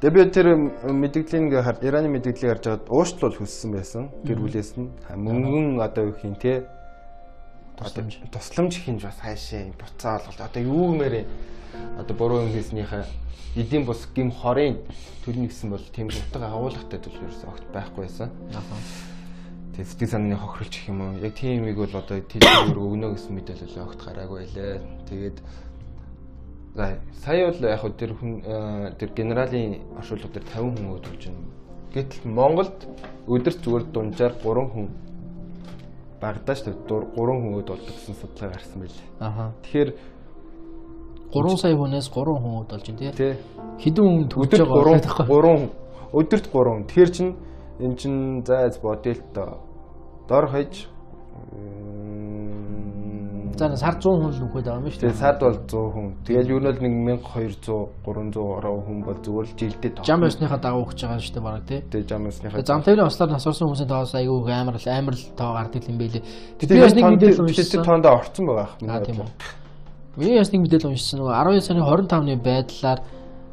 Speaker 2: Тэгээ би тэр мэдээллийг ингээ хар Ираны мэдээллийг харж байгаад уушлал хүссэн байсан. Гэр бүлээс нь мөнгөн одоо юу хийх те тусламж тусламж хинж бас хайшаа буцаа олголт одоо юу гэмээр одоо буруу юм хийснийхээ эдийн бус гим хорын төлнө гэсэн бол тийм утга агуулгатай зүйл ерөөсөө огт байхгүй байсан. Тэгээ сэтгэл санааны хохирлж гэх юм уу. Яг тийм юмыг бол одоо телевизээр өгнө гэсэн мэдээлэл огт гараагүй лээ. Тэгээд сая бол яг хөө тэр хүн тэр генералын оршуулга дээр 50 хүн өдөрж байна. Гэтэл Монголд өдөр зүгээр дунджаар 3 хүн багадаа шүү дээ 3 хүн өд болдог гэсэн судалгаа гарсан байлээ.
Speaker 1: Аха.
Speaker 2: Тэгэхээр
Speaker 1: 3 сая хүнээс 3 хүн өд болж байна тий. Хэдэн хүн
Speaker 2: өдөрт
Speaker 1: байгаа
Speaker 2: 3 3 өдөрт 3. Тэгэхээр чин эн чин зайз тоо. Дор хаяж
Speaker 1: За сар 100 хүн л нүхэд байгаа юм шүү
Speaker 2: Тэгээ сард бол 100 хүн. Тэгэл юу нь бол 1200 300 ороо хүн бол зүгээр л жилдээ тоо.
Speaker 1: Жам ёсныхаа дагуу өгч байгаа шүү дээ бараг тий.
Speaker 2: Тэгээ жамсныхаа.
Speaker 1: Тэгээ зам тээврийн ослоор насурсан хүмүүсийн тоос айгүй амар амар л тоо гардаг юм байлээ. Би бас нэг мэдээлэл
Speaker 2: уншсан.
Speaker 1: уншсан.
Speaker 2: тоонд орцсон байгаа ах.
Speaker 1: Аа Би бас нэг мэдээлэл уншсан. Нөгөө 12 сарын 25-ны байдлаар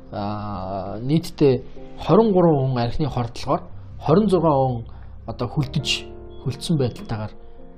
Speaker 1: аа нийтдээ 23 хүн архины хордлогоор 26 хүн одоо хүлдэж хүлдсэн байдалтайгаар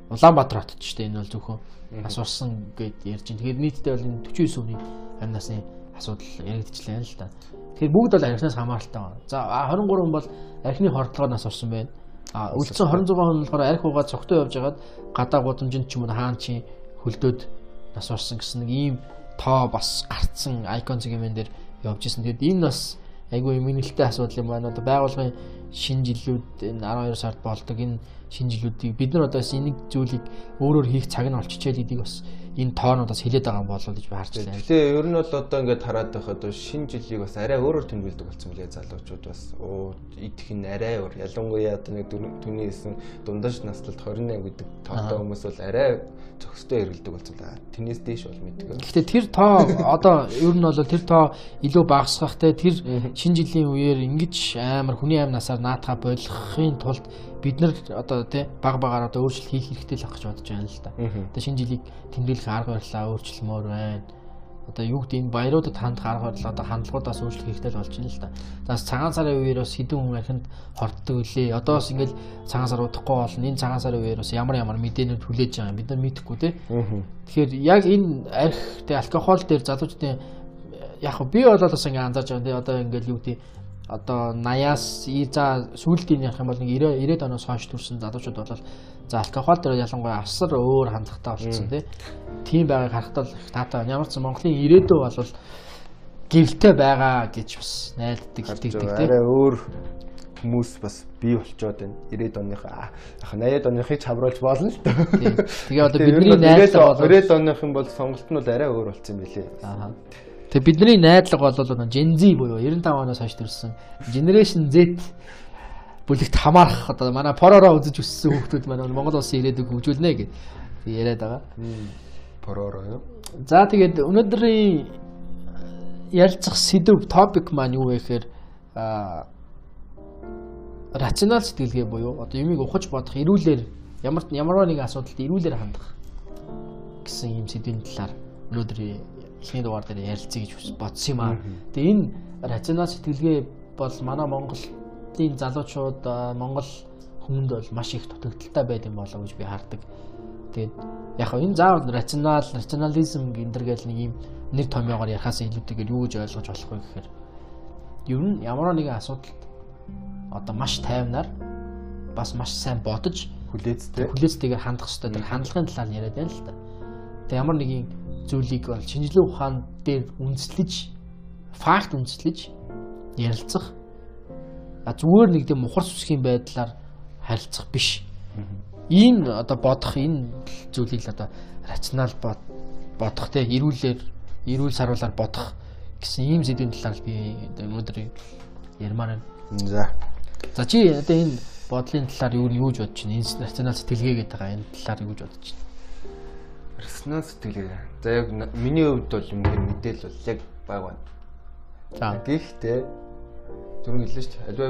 Speaker 1: Улаанбаатар хотод ч тийм энэ бол зөвхөн асуурсан гэд ярьж байна. Тэгэхээр нийтдээ бол энэ 49 хүний амь насны асуудал яригдчихлээ л да. Тэгэхээр бүгд бол архинаас хамааралтай байна. За 23 хүн бол архины хордлогоор асуурсан байна. А үлдсэн 26 хүн болохоор арх угаа цогтой явж хагаад гадаа гудамжинд ч юм уу хаан чи хөлдөөд насурсан гэсэн нэг ийм тоо бас гарцсан айкон зэгмэн дээр явж исэн. Тэгэд энэ бас айгүй минэлтэй асуудал юм байна. Одоо байгууллагын шинэ жилүүд энэ 12 сард болдог энэ шинэ жилүүдийг бид нар одоо бас энийг зүйлийг өөрөөр хийх цаг нь олччихэл гэдгийг бас энэ тоонуудаас хэлээд байгаа юм болов уу гэж би харж байна.
Speaker 2: Тэгээ ер нь бол одоо ингээд хараад байхад шинэ жилийг бас арай өөрөөр тэмдэглэдэг болсон мөлий залуучууд бас оо идэх нь арай өөр. Ялангуяа одоо нэг түүний хэлсэн дундаж наслалт 28 гэдэг тоотой хүмүүс бол арай зөкстэй эргэлдэг болсон л аа. Тэрнээс дээш бол мэддэг.
Speaker 1: Гэхдээ тэр тоо одоо ер нь бол тэр тоо илүү багасгахтай тэр шинэ жилийн үеэр ингэж амар хүний амь насаар наатаха болгохын тулд бид нар одоо тий баг багаар одоо өөрчлөлт хийх хэрэгтэй л ах гэж бодож байна л да. Одоо шинэ жилийг тэмдэглэх арга барилаа өөрчлөлмөр байна. Одоо юу гэдэг энэ баяруудад хандах арга барил одоо хандлагуудаас өөрчлөх хэрэгтэй л болж байна л да. За цагаан сарын үеэр бас хэдэн хүн архинд хортдог үлээ. Одоо бас ингээл цагаан сар удахгүй болно. Энэ цагаан сарын үеэр бас ямар ямар мэдээнүүд хүлээж байгаа юм бид нар мэдэхгүй тий. Тэгэхээр яг энэ арх тий алкогол дээр залуучдын яг би бол бас ингээ анзаарч байгаа тий одоо ингээл юу гэдэг одоо 80-аас за сүүлдийн ярих юм бол нэг 90 90 оноос хойш төрсэн залуучууд бол за алкогол дээр ялангуяа асар өөр хандлагатай болсон тий. Тийм байгааг харахад л их таатай. Ямар ч Монголын ирээдүй бол гэрэлтэй байгаа гэж бас найддаг хэлдэг тий.
Speaker 2: Арай өөр хүмүүс бас бий болчоод байна. 90-ад оныхаа яг 80-ад оныхыг чавруулж болно л доо.
Speaker 1: Тэгээ одоо бидний найдлага бол
Speaker 2: 90-ад оных юм бол сонголт нь бол арай өөр болсон юм билээ.
Speaker 1: Аа. Тэгээ бидний найдлага бол Gen Z буюу 95 оноос хойш төрсэн Generation Z бүлэгт хамаарах одоо манай поророо үзэж өссөн хүмүүс манай Монгол улсын ирээдүйг хөгжүүлнэ гэж яриад байгаа.
Speaker 2: Поророо юу?
Speaker 1: За тэгээд өнөөдрийн ярилцах сэдв топик маань юу вэ гэхээр рационал сэтгэлгээ буюу одоо юмыг ухаж бодох, эрүүлэр ямар ямар нэгэн асуудалд эрүүлэр хандах гэсэн юм сэдвийн талаар өнөөдрийн эхний дугаар дээр ярилцъя гэж бодсон юм аа. Тэгээ энэ рационал сэтгэлгээ бол манай Монголын залуучууд Монгол хүмүүнд бол маш их дутагдaltaй байд юм болоо гэж би хардаг. Тэгээд яг энэ заавал рационал, рационализм гэнтэр гэл нэг юм нэр томьёогоор ярихаас илүүтэйгээр юу гэж ойлгож болох вэ гэхээр ер нь ямар нэгэн асуудалд одоо маш тайвнаар бас маш сайн бодож
Speaker 2: хүлээцтэй
Speaker 1: хүлээцтэйгээр хандах хэрэгтэй тэр хандлагын талаар яриад байна л та. Тэг ямар нэгэн зүйлийг бол шинжилгээ ухаан дээр үндэслэж факт үндэслэж ярилцах а зүгээр нэг тийм мухар сүсгийн байдлаар харилцах биш. Энэ одоо бодох энэ зүйлийг л одоо рационал бодох те эрүүлэр эрүүл саруулаар бодох гэсэн ийм сэдвийн талаар би өнөөдөр ярмаар байна.
Speaker 2: За.
Speaker 1: За чи одоо энэ бодлын талаар юу юу гэж бодож байна? Энэ рационал сэтгэлгээ гэдэг байгаа энэ талаар юу гэж бодож байна?
Speaker 2: Резонанс сэтгэлгээ. За яг миний хувьд бол юм хэр мэдээлэл бол яг баг байна.
Speaker 1: За.
Speaker 2: Гэхдээ зүрх хэллээ шүү дээ. Альва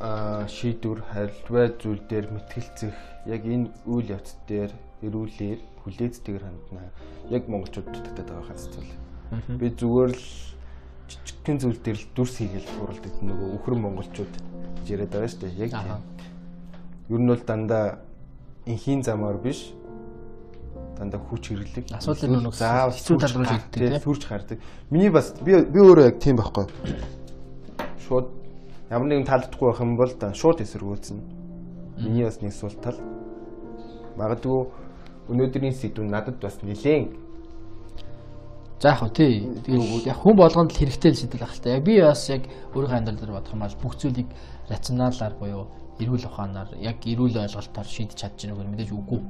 Speaker 2: аа шийдвэр, альва зүйл дээр мэтгэлцэх яг энэ үйл явц дээр эрүүлэр хүлээцтэйгэр хандна. Яг монголчууд дутагдаад байгаа хаас зүйл. Би зүгээр л жижигхэн зүйл дээр л дүрс хийгээл уралдаг нөгөө өхөр монголчууд гэж яриад байгаа шүү дээ. Яг тийм. Ер нь бол дандаа инхийн замаар биш дандаа хүч хэрэглэг.
Speaker 1: Асуудлын нүг
Speaker 2: заавал
Speaker 1: хэцүү тал руу
Speaker 2: гардаг,
Speaker 1: тийм.
Speaker 2: Сүрж гардаг. Миний бас би би өөрөө яг тийм байхгүй. Шууд ямар нэгэн таалдахгүй байх юм бол да шууд эсэргүүцэн. Миний бас нэг сул тал. Магадгүй өнөөдрийн сэдв надад бас нэлээд
Speaker 1: За яг хөө тий. Тэгээд яг хүн болгонд л хэрэгтэй л сэтэл байх л та. Яг би бас яг өөрийнхөө амьдрал дээр бодох юм бол бүх зүйлийг рационалаар буюу эрүүл ухаанаар яг эрүүл ойлголтоор шийдэж чадж байгаа нэг мэдээж үгүй.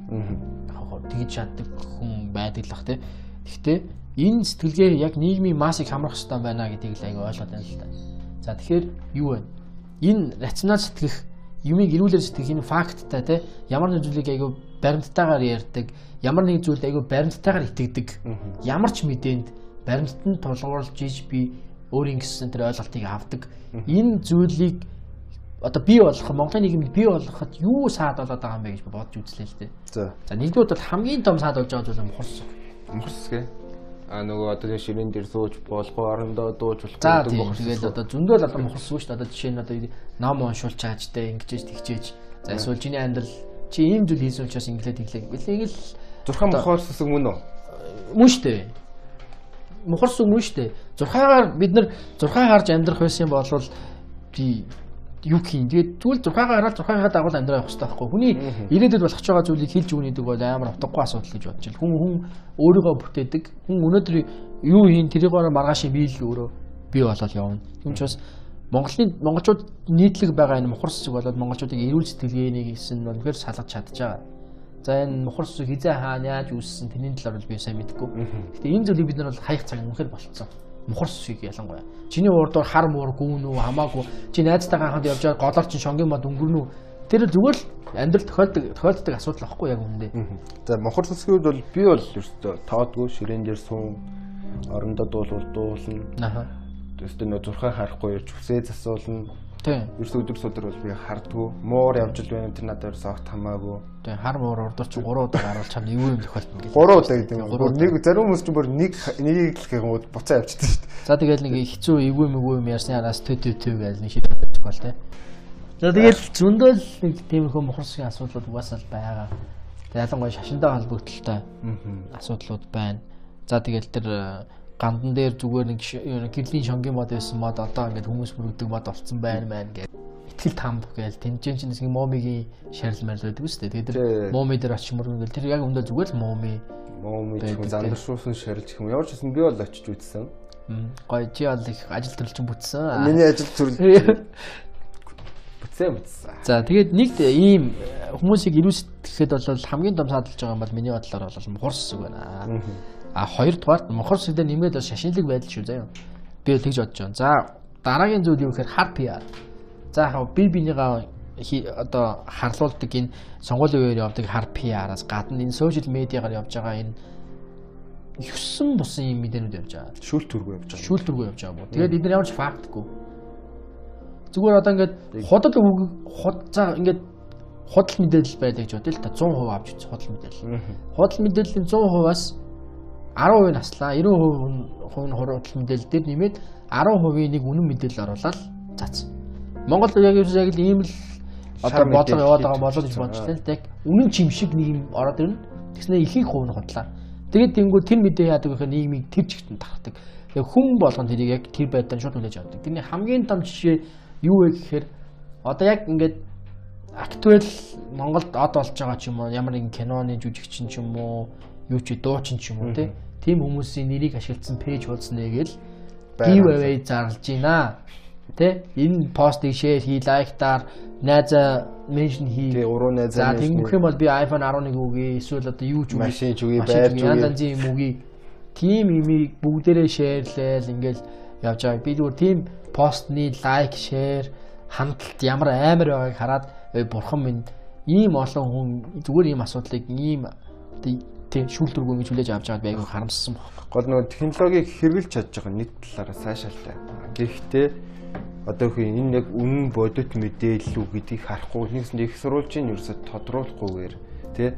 Speaker 1: Хөө тэгж чаддаг хүн байдаг л бах тий. Гэхдээ энэ сэтгэлгээ яг нийгмийн массыг хамрах хэрэгтэй байна гэдгийг л аяга ойлгоод байна л та. За тэгэхээр юу вэ? Энэ рационал сэтгэх юмыг эрүүлэр сэтгэх энэ факттай тий ямар нэг зүйлийг аяга баримттайгаар ярьдаг ямар нэг зүйлд аяга баримттайгаар итгэдэг ямар ч мэдээнд баримтанд тулгуурлаж иж би өөрийн гэсэн тэр ойлголтыг авдаг энэ зүйлийг одоо бий болгох Монголын нийгэмд бий болгоход юу саад болоод байгаа юм бэ гэж бодож үзлээ л дээ.
Speaker 2: За
Speaker 1: За нэгдүгээр бол хамгийн том саад болж байгаа зүйл нь мухарс.
Speaker 2: мөхсгэ. А нөгөө одоо ширээн дээр сууж болохгүй орондоо дууж болохгүй гэдэг
Speaker 1: тийм
Speaker 2: мөхс.
Speaker 1: тэгээд одоо зөндөө л одоо мухарс шүү дээ. Одоо жишээ нь одоо ном уншуулж байгаа ч дээ ингэж тэгчээж. За эсвэл чиний амьдрал чи ийм зүйл хийсэн учраас инглээ тэглээ. Энийг л
Speaker 2: Зурхан мохоор сүсэг мөн үү?
Speaker 1: мөн штэ. Мухарс мөн штэ. Зурхаагаар бид нар зурхаа харж амьдрах байсан бол би юу хийн. Тэгээд тэгвэл зурхаагаа хараад зурхаагаа дагуул амьдрах байх хэрэгтэй байхгүй. Хүний ирээдүйд болох ч байгаа зүйлийг хэлж өгнөдөг бол амар утгагүй асуудал гэж бодож байна. Хүн хүн өөрийгөө бүтээдэг. Хүн өнөөдөр юу хийн тэрийгээр маргаашийн биел өөрөө бий болоод явна. Тийм учраас Монголын монголчууд нийтлэг байгаа энэ мухар сүсэг болоод монголчуудыг эрүүл сэтгэлгээний гэсэн нь үнэхээр салгаж чадж байгаа. За энэ мухар сүсэг хизээ хаана яаж үүссэн тэрний талаар бол би сайн мэдэхгүй. Гэтэ энэ зүйлийг бид нар бол хаях цаг үнэхээр болцсон мухарс шиг ялангуяа. Чиний урд дор хар муур гүүн үү хамаагүй. Чи найзтайгаа ханд явж байгаа голоор чинь шонгийн мод өнгөрнө үү? Тэр зүгээр л амьдрал тохиолдог тохиолддог асуудал واخгүй яг үндэ.
Speaker 2: За мохор сүсгүүд бол би бол ерөөсөө тоодгүй ширээн дээр суун орондоо дуулуул дуулна.
Speaker 1: Аха.
Speaker 2: Тэстэ нөө зурхаа харахгүй ч үсээ засуулна
Speaker 1: Тийм.
Speaker 2: Ерөөсөө өдөр судар бол би хардгүй. Муур явж л байна тэр надад ерөөсөө огт хамаагүй.
Speaker 1: Тийм хар муур чи 3 удаа гарвал чам юу юм тохиолдно гэж.
Speaker 2: Гурван удаа гэдэг юм. Бүр нэг зарим хүмүүс ч бүр нэг нэг л гэнгүүд буцаа явчихдаг шүү дээ.
Speaker 1: За тэгэл нэг хэцүү эвгүй мэггүй юм ярьсны араас төв төв гэж нэг шийдэх бол тээ. За тэгэл зөндөө л нэг тиймэрхүү мухарсгийн асуудлууд угаасаа л байгаа. Тэг ялангуяа шашинтай холбогдолтой асуудлууд байна. За тэгэл тэр гандан дээр зүгээр нэг гэрлийн шонгийн мод байсан мод одоо ингээд хүмүүс мөрөгдөг мод болцсон байна мэн гэж итгэл там гээл тэнцэн чинь нэг мумигийн шарил марил байдаг шүү дээ. Тэгээд тэр муми дээр очиж мөргөн тэр яг өндөө зүгээр л
Speaker 2: мэд
Speaker 1: Байдаг,
Speaker 2: хүн зандаршуулсан шарилж юм. Ямар ч гэсэн би бол очиж үзсэн.
Speaker 1: гоё чи бол их ажил төрөлчин бүтсэн.
Speaker 2: Миний ажил төрөл бүтсэн бүтсэн.
Speaker 1: За тэгээд нэг ийм хүмүүсийг ирүүсгэхэд бол хамгийн том саадалж байгаа юм бол миний бодлоор бол мухарс зүг байна. А хоёрдугаар мухарс гэдэг нэмээд бол шашинлаг байдал шүү заяа. Би тэгж бодож байна. За дараагийн зүйл юу гэхээр хар PR. За яг би бинийгаа одоо харлуулдаг энэ сонгуулийн үеэр явдаг хар PR-аас гадна энэ сошиал медиагаар явж байгаа энэ 9 бусан юм мэдээнүүд явж байгаа.
Speaker 2: Шүүл төргөө явж байгаа.
Speaker 1: Шүүлтүргүй явж байгаа бо. Тэгээд эдгээр ямар ч фактгүй. Зүгээр одоо ингээд худал үг худ за ингээд худал мэдээлэл байдаг гэж бодъё л та 100% авч үзсэн худал мэдээлэл. Худал мэдээллийн 100%-аас 10% наслаа 90% хувь нь худал мэдээлэл дээр нэмээд 10%-ийн нэг үнэн мэдээлэл оруулаад цац. Монгол яг юу яг л ийм л одоо бодлого яваад байгаа болоо гэж бодчихлаа тэг. Үнэн чим шиг нэг юм ороод ирнэ. Тэгснэ ихэнх хувь нь худлаа. Тэгээд тэнгүү тэр мэдээ яадаг гэхээр нийгмийг тэр чигтэн тархдаг. Яг хүн болгон тэрийг яг тэр байдлаар шууд хүлээж авдаг. Тэрний хамгийн том жишээ юу вэ гэхээр одоо яг ингээд актуал Монголд од болж байгаа ч юм уу ямар нэгэн киноны жүжигчин ч юм уу юу ч дуучин ч юм уу тий тийм хүмүүсийн нэрийг ашигласан пэйж уузнаа гээл give away зарлж байна. Тэ энэ постыг шеэр хий лайктаар найзаа меншн хий.
Speaker 2: Тэгээ уруу
Speaker 1: За
Speaker 2: найзаа
Speaker 1: тэнгух юм бол би iPhone 11 үгүй эсвэл одоо юу ч үгүй.
Speaker 2: Машин ч үгүй, байр ч
Speaker 1: үгүй, янз янзын юм үгүй. Тим имийг бүгдээрээ шеэрлээл ингээл явж байгаа. Би зүгээр тийм постны лайк, шеэр, хандлт ямар амар байгааг хараад "Ой, бурхан минь ийм олон хүн зүгээр ийм асуудлыг ийм одоо тий шүүлтүргүй ингэж хүлээж авч байгаад байг харамссан байна.
Speaker 2: Гол нөгөө технологиг хэрэгжилж чадж байгаа нэг талаараа сайшаалтай. Гэхдээ одоо хөө энэ яг үнэн бодит мэдээлэл үү гэдгийг харахгүй нэгсэн их сурвалжийн ерөөсө тодруулахгүйгээр тий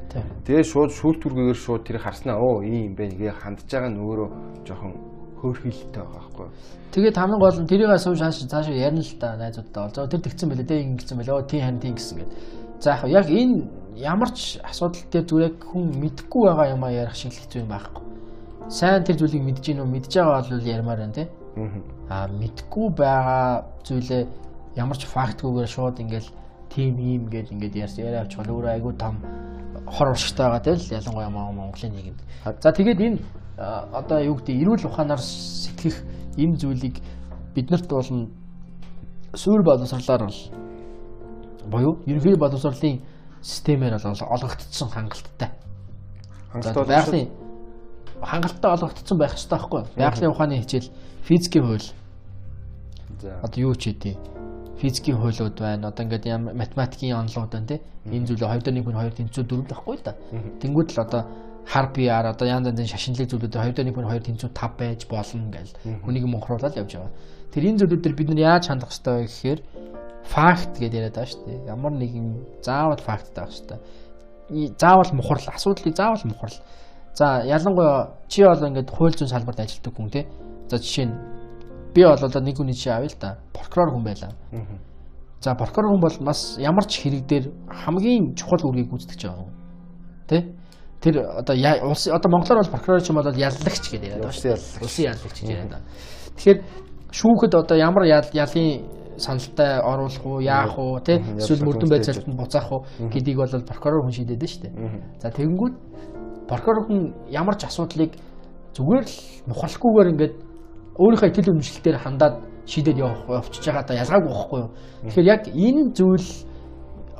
Speaker 2: Тэгээ шууд шүүлтүргээр шууд тэр харснаа оо ийм юм бэ гээ хандж байгаа нь өөрөө жоохон хөөрхилтэй байгаа байхгүй.
Speaker 1: Тэгээд хамгийн гол нь тэрийг асууж хааш цаашаа ярина л да найзуудтай. За тэр тэгсэн байлээ дээ ингэсэн байлээ. Оо тий хань тий гэсэн гээд. За яг энэ ямар ч асуудал дээр зүгээр хүн мэдхгүй байгаа юм а ярих шиг л хэцүү юм байхгүй. Сайн тэр зүйлийг мэдж гин үү мэдж байгаа бол ярмаар байна тий. Аа мэдхгүй байгаа зүйлээ ямар ч фактгүйгээр шууд ингээл тим ийм гээд ингээд яриа авч байгаа өөрөө айгүй том хор уршигтай байгаа тэл ялангуяа Монголын нийгэмд. За тэгээд энэ одоо юу гэдэг эрүүл ухаанаар сэтгэх энэ зүйлийг биднэрт болно суур боловсрлаар бол буюу ерөнхий боловсрлын системээр бол олгогдсон хангалттай. Хангалттай байгалийн хангалттай олгогдсон байх хэрэгтэй байхгүй юу? Байгалийн ухааны хичээл физикийн хууль. За одоо юу ч хэдий физикийн хуулиуд байна. Одоо ингээд математикийн онолууд байна тий. Энэ зүйлээ 2 дээр 1 хүн 2 тэнцүү 4 байхгүй л да. Тэнгүүд л одоо хар PR одоо янз янзын шашинлыг зүйлүүд 2 дээр 1 хүн 2 тэнцүү 5 байж болно гэж хүнийг мөнхруулаад явж байгаа. Тэр энэ зүйлүүд дээр бид нар яаж хандах хэрэгтэй вэ гэхээр факт гэдээ яриад байгаа шүү дээ. Ямар нэгэн заавал факттай байх хэрэгтэй. Заавал мухарл асуудлыг заавал мухарл. За ялангуяа чи бол ингээд хууль зүйн салбарт ажилладаг хүн тий. За жишээ нь би бол одоо нэг хүний жишээ авъя л да. Прокурор хүн байлаа. За прокурор хүн бол бас ямар ч хэрэг дээр хамгийн чухал үргийг гүйцэтгэж байгаа хүн. Тэ? Тэр одоо улс одоо монголоор бол прокурор ч юм бол яллагч гэдэг яриад байна. Улсын яллагч гэж яриад байна. Тэгэхээр шүүхэд одоо ямар ялын саналтай оруулах уу, яах уу, тий? Эсвэл мөрдөн байцаалт нь буцаах уу гэдгийг бол прокурор хүн шийдээд шүү дээ. За тэгэнгүүт прокурор хүн ямар ч асуудлыг зүгээр л мухалхгүйгээр ингээд өөрийнхөө итгэл үнэмшилтээр хандаад шийдээд явах явчихж байгаа да ялгаагүй байхгүй юу. Тэгэхээр яг энэ зүйл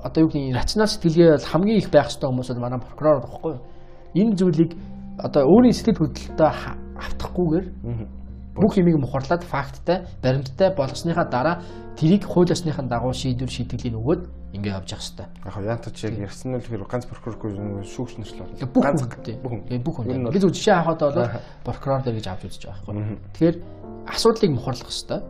Speaker 1: одоо юу гэдэг рационал сэтгэлгээ бол хамгийн их байх хэрэгтэй хүмүүс бол манай прокурор байхгүй юу. Энэ зүйлийг одоо өөрийн сэтгэл хөдлөлтөд автахгүйгээр бүх юмыг мухарлаад факттай, баримттай болгосныхаа дараа тэрийг хууль ёсныхаа дагуу шийдвэр шийтгэлийн өгөөд ингээ явж явах хэрэгтэй.
Speaker 2: Яг хаа яантач яг ярьсан нь л ганц прокуроргүй шүүгч нар л
Speaker 1: байна. Бүх тийм бүх хүн. Би зөв жишээ авахад бол прокурор дээр гэж авч үзэж байгаа байхгүй. Тэгэхээр асуудлыг мухарлах хэрэгтэй.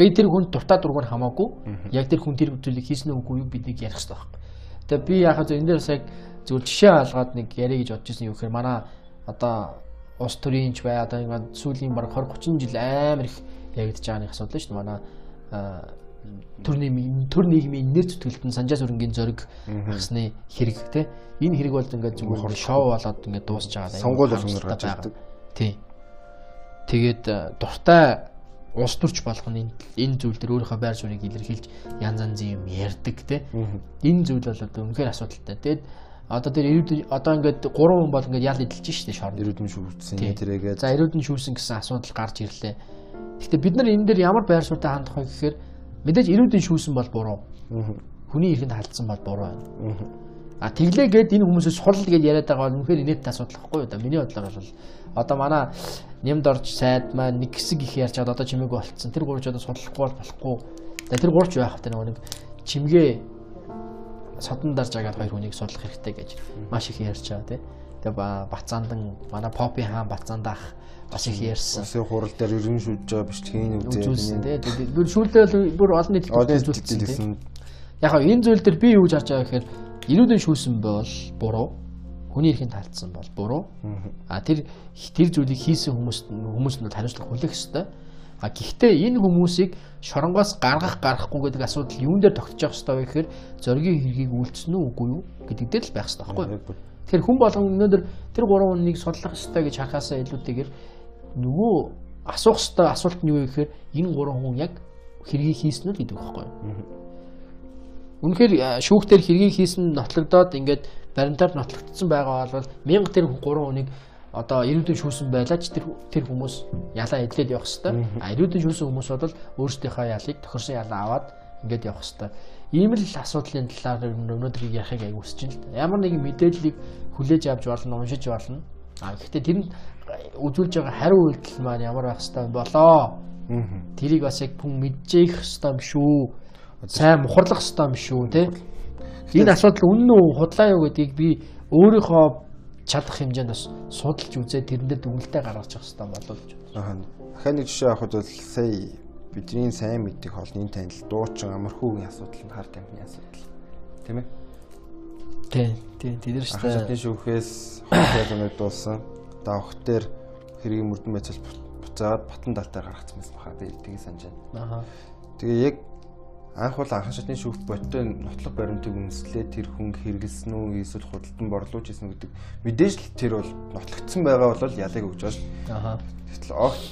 Speaker 1: Би тэр хүн дуртай дургаар хамаагүй яг тэр хүн тэр зүйлийг хийсэн үгүй юу биднийг ярих хэрэгтэй байхгүй. Тэгээ би яхаа зөв энэ дээр яг зөв жишээ алгаад нэг яриа гэж бодож ирсэн юу гэхээр манай одоо ус төрийнч бай одоо ингээд сүүлийн баг 20 30 жил амар их ягдж байгаа нэг асуудал шүү дээ. Манай төр нийгмийн төр нийгмийн нэр зүтгэлтэн санжаа сүрэнгийн зориг ахсны хэрэг те энэ хэрэг бол ингээд зүгээр шоу болоод ингээд дуусж байгаа.
Speaker 2: Сонгуул болгоноор гарч ирдэг.
Speaker 1: Тий. Тэгээд дуртай улс төрч болох нь энэ зүйл дээр өөрийнхөө байр суурийг илэрхийлж янз янзын юм ярьдаг те. Энэ зүйл бол одоо үнэхээр асуудалтай. Тэгээд одоо тэр эрүүл одоо ингээд 3 хүн бол ингээд ял эдэлж штэ шорн.
Speaker 2: Эрүүдэн шүүсэн тэрээгээ.
Speaker 1: За эрүүдэн шүүсэн гэсэн асуудал гарч ирлээ. Гэхдээ бид нар энэ дээр ямар байр суурьтай хандах вэ гэхээр Мэдээж ирүүдийн шүүсэн бол буруу. Хүний эрхэнд халдсан бол буруу байна. А тэглээ гээд энэ хүмүүсээс сул гэж яриад байгаа бол үнэхээр инээдтэй асуудал байхгүй юу да. Миний бодлоор бол одоо манай нямд орж сайд маань нэг хэсэг их ярьж чад одоо чимээгүй болцсон. Тэр гурч одоо судлахгүй бол болохгүй. Тэр гурч байх хэрэгтэй нэг чимгээ содон дарж агаад хоёр хүнийг судлах хэрэгтэй гэж маш их ярьж байгаа тийм. Тэгээ Бацаандан манай Попи хаан Бацаандах бас их ярьсан.
Speaker 2: Усын хурал дээр ерөн шүлж байгаа тийм
Speaker 1: үзүүлсэн тийм. Бүр шүүлдэл бүр олон нийтэд үзүүлсэн. Яг хаа энэ зүйл дээр би юу гэж харж байгаа гэхээр ирүүдэн шүүсэн бол буруу. Хүний эрхийн талдсан бол буруу. А тэр тэр зүйлийг хийсэн хүмүүст хүмүүст нь хариуцлага хүлээх ёстой. А гэхдээ энэ хүмүүсийг шоронгоос гаргах гарахгүй гэдэг асуудал юун дээр тогтчих ёстой вэ гэхээр зоригийн хэргийг үйлдсэн үү үгүй юу гэдэг дээр л байх ёстой байхгүй? Тэгэхээр хүн болгон өнөөдөр тэр гурван хүнийг судлах ёстой гэж харахаасаа илүүтэйгээр нөгөө асуух ёстой асуулт нь юу вэ гэхээр энэ гурван хүн яг хэргийг хийсэн үү гэдэг байхгүй юу? Үнэхээр шүүхтэр хэргийг хийсэн нотлогдоод ингээд баримтаар нотлогдсон байгаа бол мянга тэр гурван хүнийг одоо ирүүдэн шүүсэн байлаа ч тэр тэр хүмүүс ялаа эдлээд явах хэвээр. А ирүүдэн шүүсэн хүмүүс бол өөрсдийнхөө ялыг тохирсон ялаа аваад ингээд явах хэвээр. Ийм л асуудлын талаар өнөөдөр ярихыг аяг хүсэж байна л да. Ямар нэгэн мэдээллийг хүлээж авч болно, уншиж болно. А гэхдээ тэр нь үзүүлж байгаа хариу үйлдэл маань ямар байх хэвээр болоо. Тэрийг бас яг хүн мэджээх хэвээр юм шүү. Сайн мухарлах хэвээр юм шүү, тэ. Энэ асуудал үнэн үү, худлаа юу гэдгийг би өөрийнхөө чадах хэмжээнд бас судалж үзээд тэрэндээ дүгнэлтээ гаргаж явах хэрэгтэй болов уу гэж.
Speaker 2: Аа. Дахиад нэг жишээ авахд бол сая бидний сайн мэддэг холны танил дуучин амархуугийн асуудал нь хар тамхины асуудал. Тийм ээ?
Speaker 1: Тий, тий, тэдэр шүү дээ.
Speaker 2: шүүхээс хөлөө нэгдүүлсэн. Давх дээр хэргийн мөрдөн байцал буцаагаад батан далтаар гаргацсан байсан баха. Тэгээд тийг санаж байна.
Speaker 1: Аха.
Speaker 2: Тэгээ яг анх бол анхан шатны шүүх бодтой нотлох баримтыг үндэслээ тэр хүн хэрэгэлсэн үү эсвэл худалдан борлуулж исэн гэдэг мэдээж л тэр бол нотлогдсон байгаа бол ялыг өгч байна.
Speaker 1: Аха.
Speaker 2: Гэтэл огт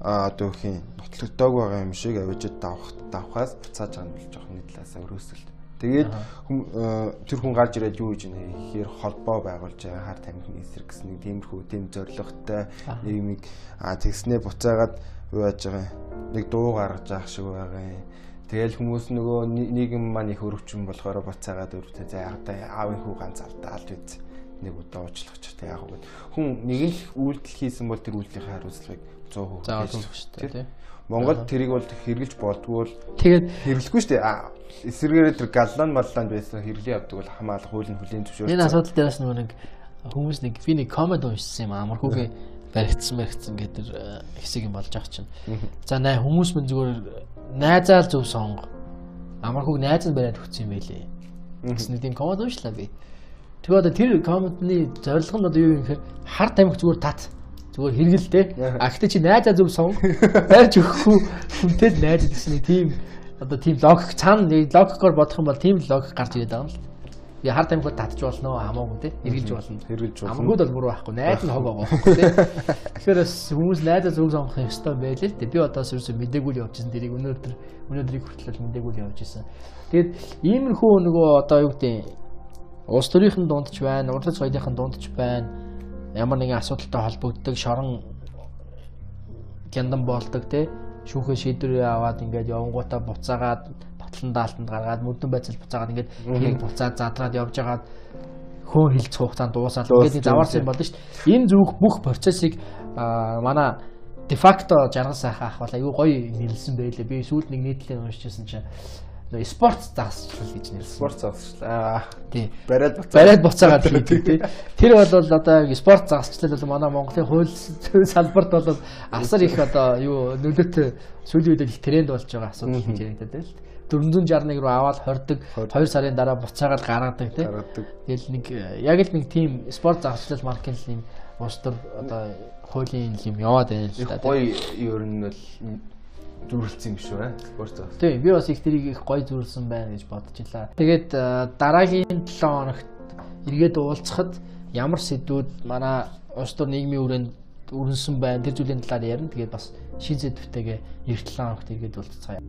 Speaker 2: а одоо хин нотлогдоог байгаа юм шиг авижид давх давхаас буцааж байгаа нь болж байгаа нэг талаасаа өрөөсөлт. Тэгээд э, тэр хүн гарч ирээд юу гэж нэ ихээр холбоо байгуулж байгаа хар тамхины эсрэг гэсэн нэг тиймэрхүү тийм зоригтой нийгмийг тэгснээ буцаагаад юу яаж байгаа нэг дуу гаргаж авах шиг байгаа юм. Тэгэл хүмүүс нөгөө ни- нийгэм маань их өрөвчин болохоор буцаагаад өрөвтэй за яг та аавын хүү ганц алдаа алд үз нэг удаа уучлах ч тэг яг. Хүн нэг л үйлдэл хийсэн бол тэр үйлдлийн хариуцлагыг 100%
Speaker 1: Заавал
Speaker 2: хийж
Speaker 1: өгөх
Speaker 2: өгч
Speaker 1: шүү дээ.
Speaker 2: Монгол тэрийг бол хэрэгжилж болдгүй бол
Speaker 1: Тэгээд
Speaker 2: хэрэглэхгүй шүү дээ. А, Эсвэргээрээ тэр галлан малланд байсан хэрэглээ явдаг бол хамаалах хуулийн хүлийн зөвшөөрөл.
Speaker 1: энэ асуудал дээрээс нэг хүмүүс нэг би нэг комент уншсан юм амархуугийн баригдсан баригдсан гэдэг э, хэсэг юм болж байгаа чинь. За най хүмүүс мэн зүгээр найзаал зөв сонго. Амархууг найз нь бариад өгсөн юм байлээ. Гэсэн нэг тийм комент уншлаа би. Тэгээ одоо тэр комментны зорилго нь одоо юу юм гэхээр хар тамхи зүгээр тат зүгээр хэрэгэлтэй. А гэхдээ чи найзаа зөв сон барьж өгөхгүй хүнтэй л найз гэсэн нэг тийм одоо тийм логик цаана логикоор бодох юм бол тийм логик гарч ирээд байгаа юм л. Би хар тамхи татчих болно хамаагүй те хэрэгжилж болно.
Speaker 2: Хэрэгжилж болно.
Speaker 1: Амгууд бол мөрөө байхгүй. Найз нь хог байгаа байхгүй те. Тэгэхээр бас хүмүүс найзаа зөв сонгох ёстой байлээ л дээ. Би одоо ерөөсөө мдэггүй л явуулчихсан. Тэрийг өнөөдөр өнөөдрийг хүртэл мдэггүй л явуулчихсан. Тэгээд иймэрхүү нөгөө одоо юу гэдэг улс төрийнхэн дунд ч байна, урлаг соёлынхын дунд ч байна. Ямар нэгэн асуудалтай холбогддог шорон гяндан болдог те шүүхээ шийдвэрээ аваад ингээд явангуудаа буцаагаад батлан даалтанд гаргаад мөрдөн байцал буцаагаад ингээд хэрэг буцаад задраад явж байгаад хөө хилцэх хугацаанд дуусаад ингээд юм болно шүү дээ. Энэ зүг бүх процессыг манай дефакто жаргал сайхан ах бол аюу гоё нэрлсэн байлээ. Би сүүлд нэг нийтлэлийг уншижсэн чинь нөө спорт засчлал гэж нэрлсэн.
Speaker 2: спорт завсчлаа.
Speaker 1: Тий.
Speaker 2: Бариад буцаа.
Speaker 1: Бариад буцаагаад хийдэг тий. Тэр бол одоо спорт засчлал бол манай Монголын хууль салбарт бол асар их одоо юу нөлөөтэй сүүлийн үед их тренд болж байгаа асуудал гэж яригдаад байна л. 461 руу аваад хордог 2 сарын дараа буцаагаад гаргадаг тий. Тэгэл нэг э, яг л нэг тийм спорт засчлал маркетинг улс төр одоо хуулийн юм яваад байна л да.
Speaker 2: гоё ер нь бол зүрлцсэн юм шүү. Спорт завс.
Speaker 1: Тийм би бас их тэрийг их гоё зүйлсэн байна гэж бодчихлаа. Тэгээд э, дараагийн 7 хоногт эргээд уулзахад ямар сэдвүүд манай улс төр нийгмийн хүрээнд өрнсөн байна тэр зүйлийн талаар ярина. Тэгээд бас шин сэдвтэйгээ эх 7 хоногт эргээд уулзцгаая.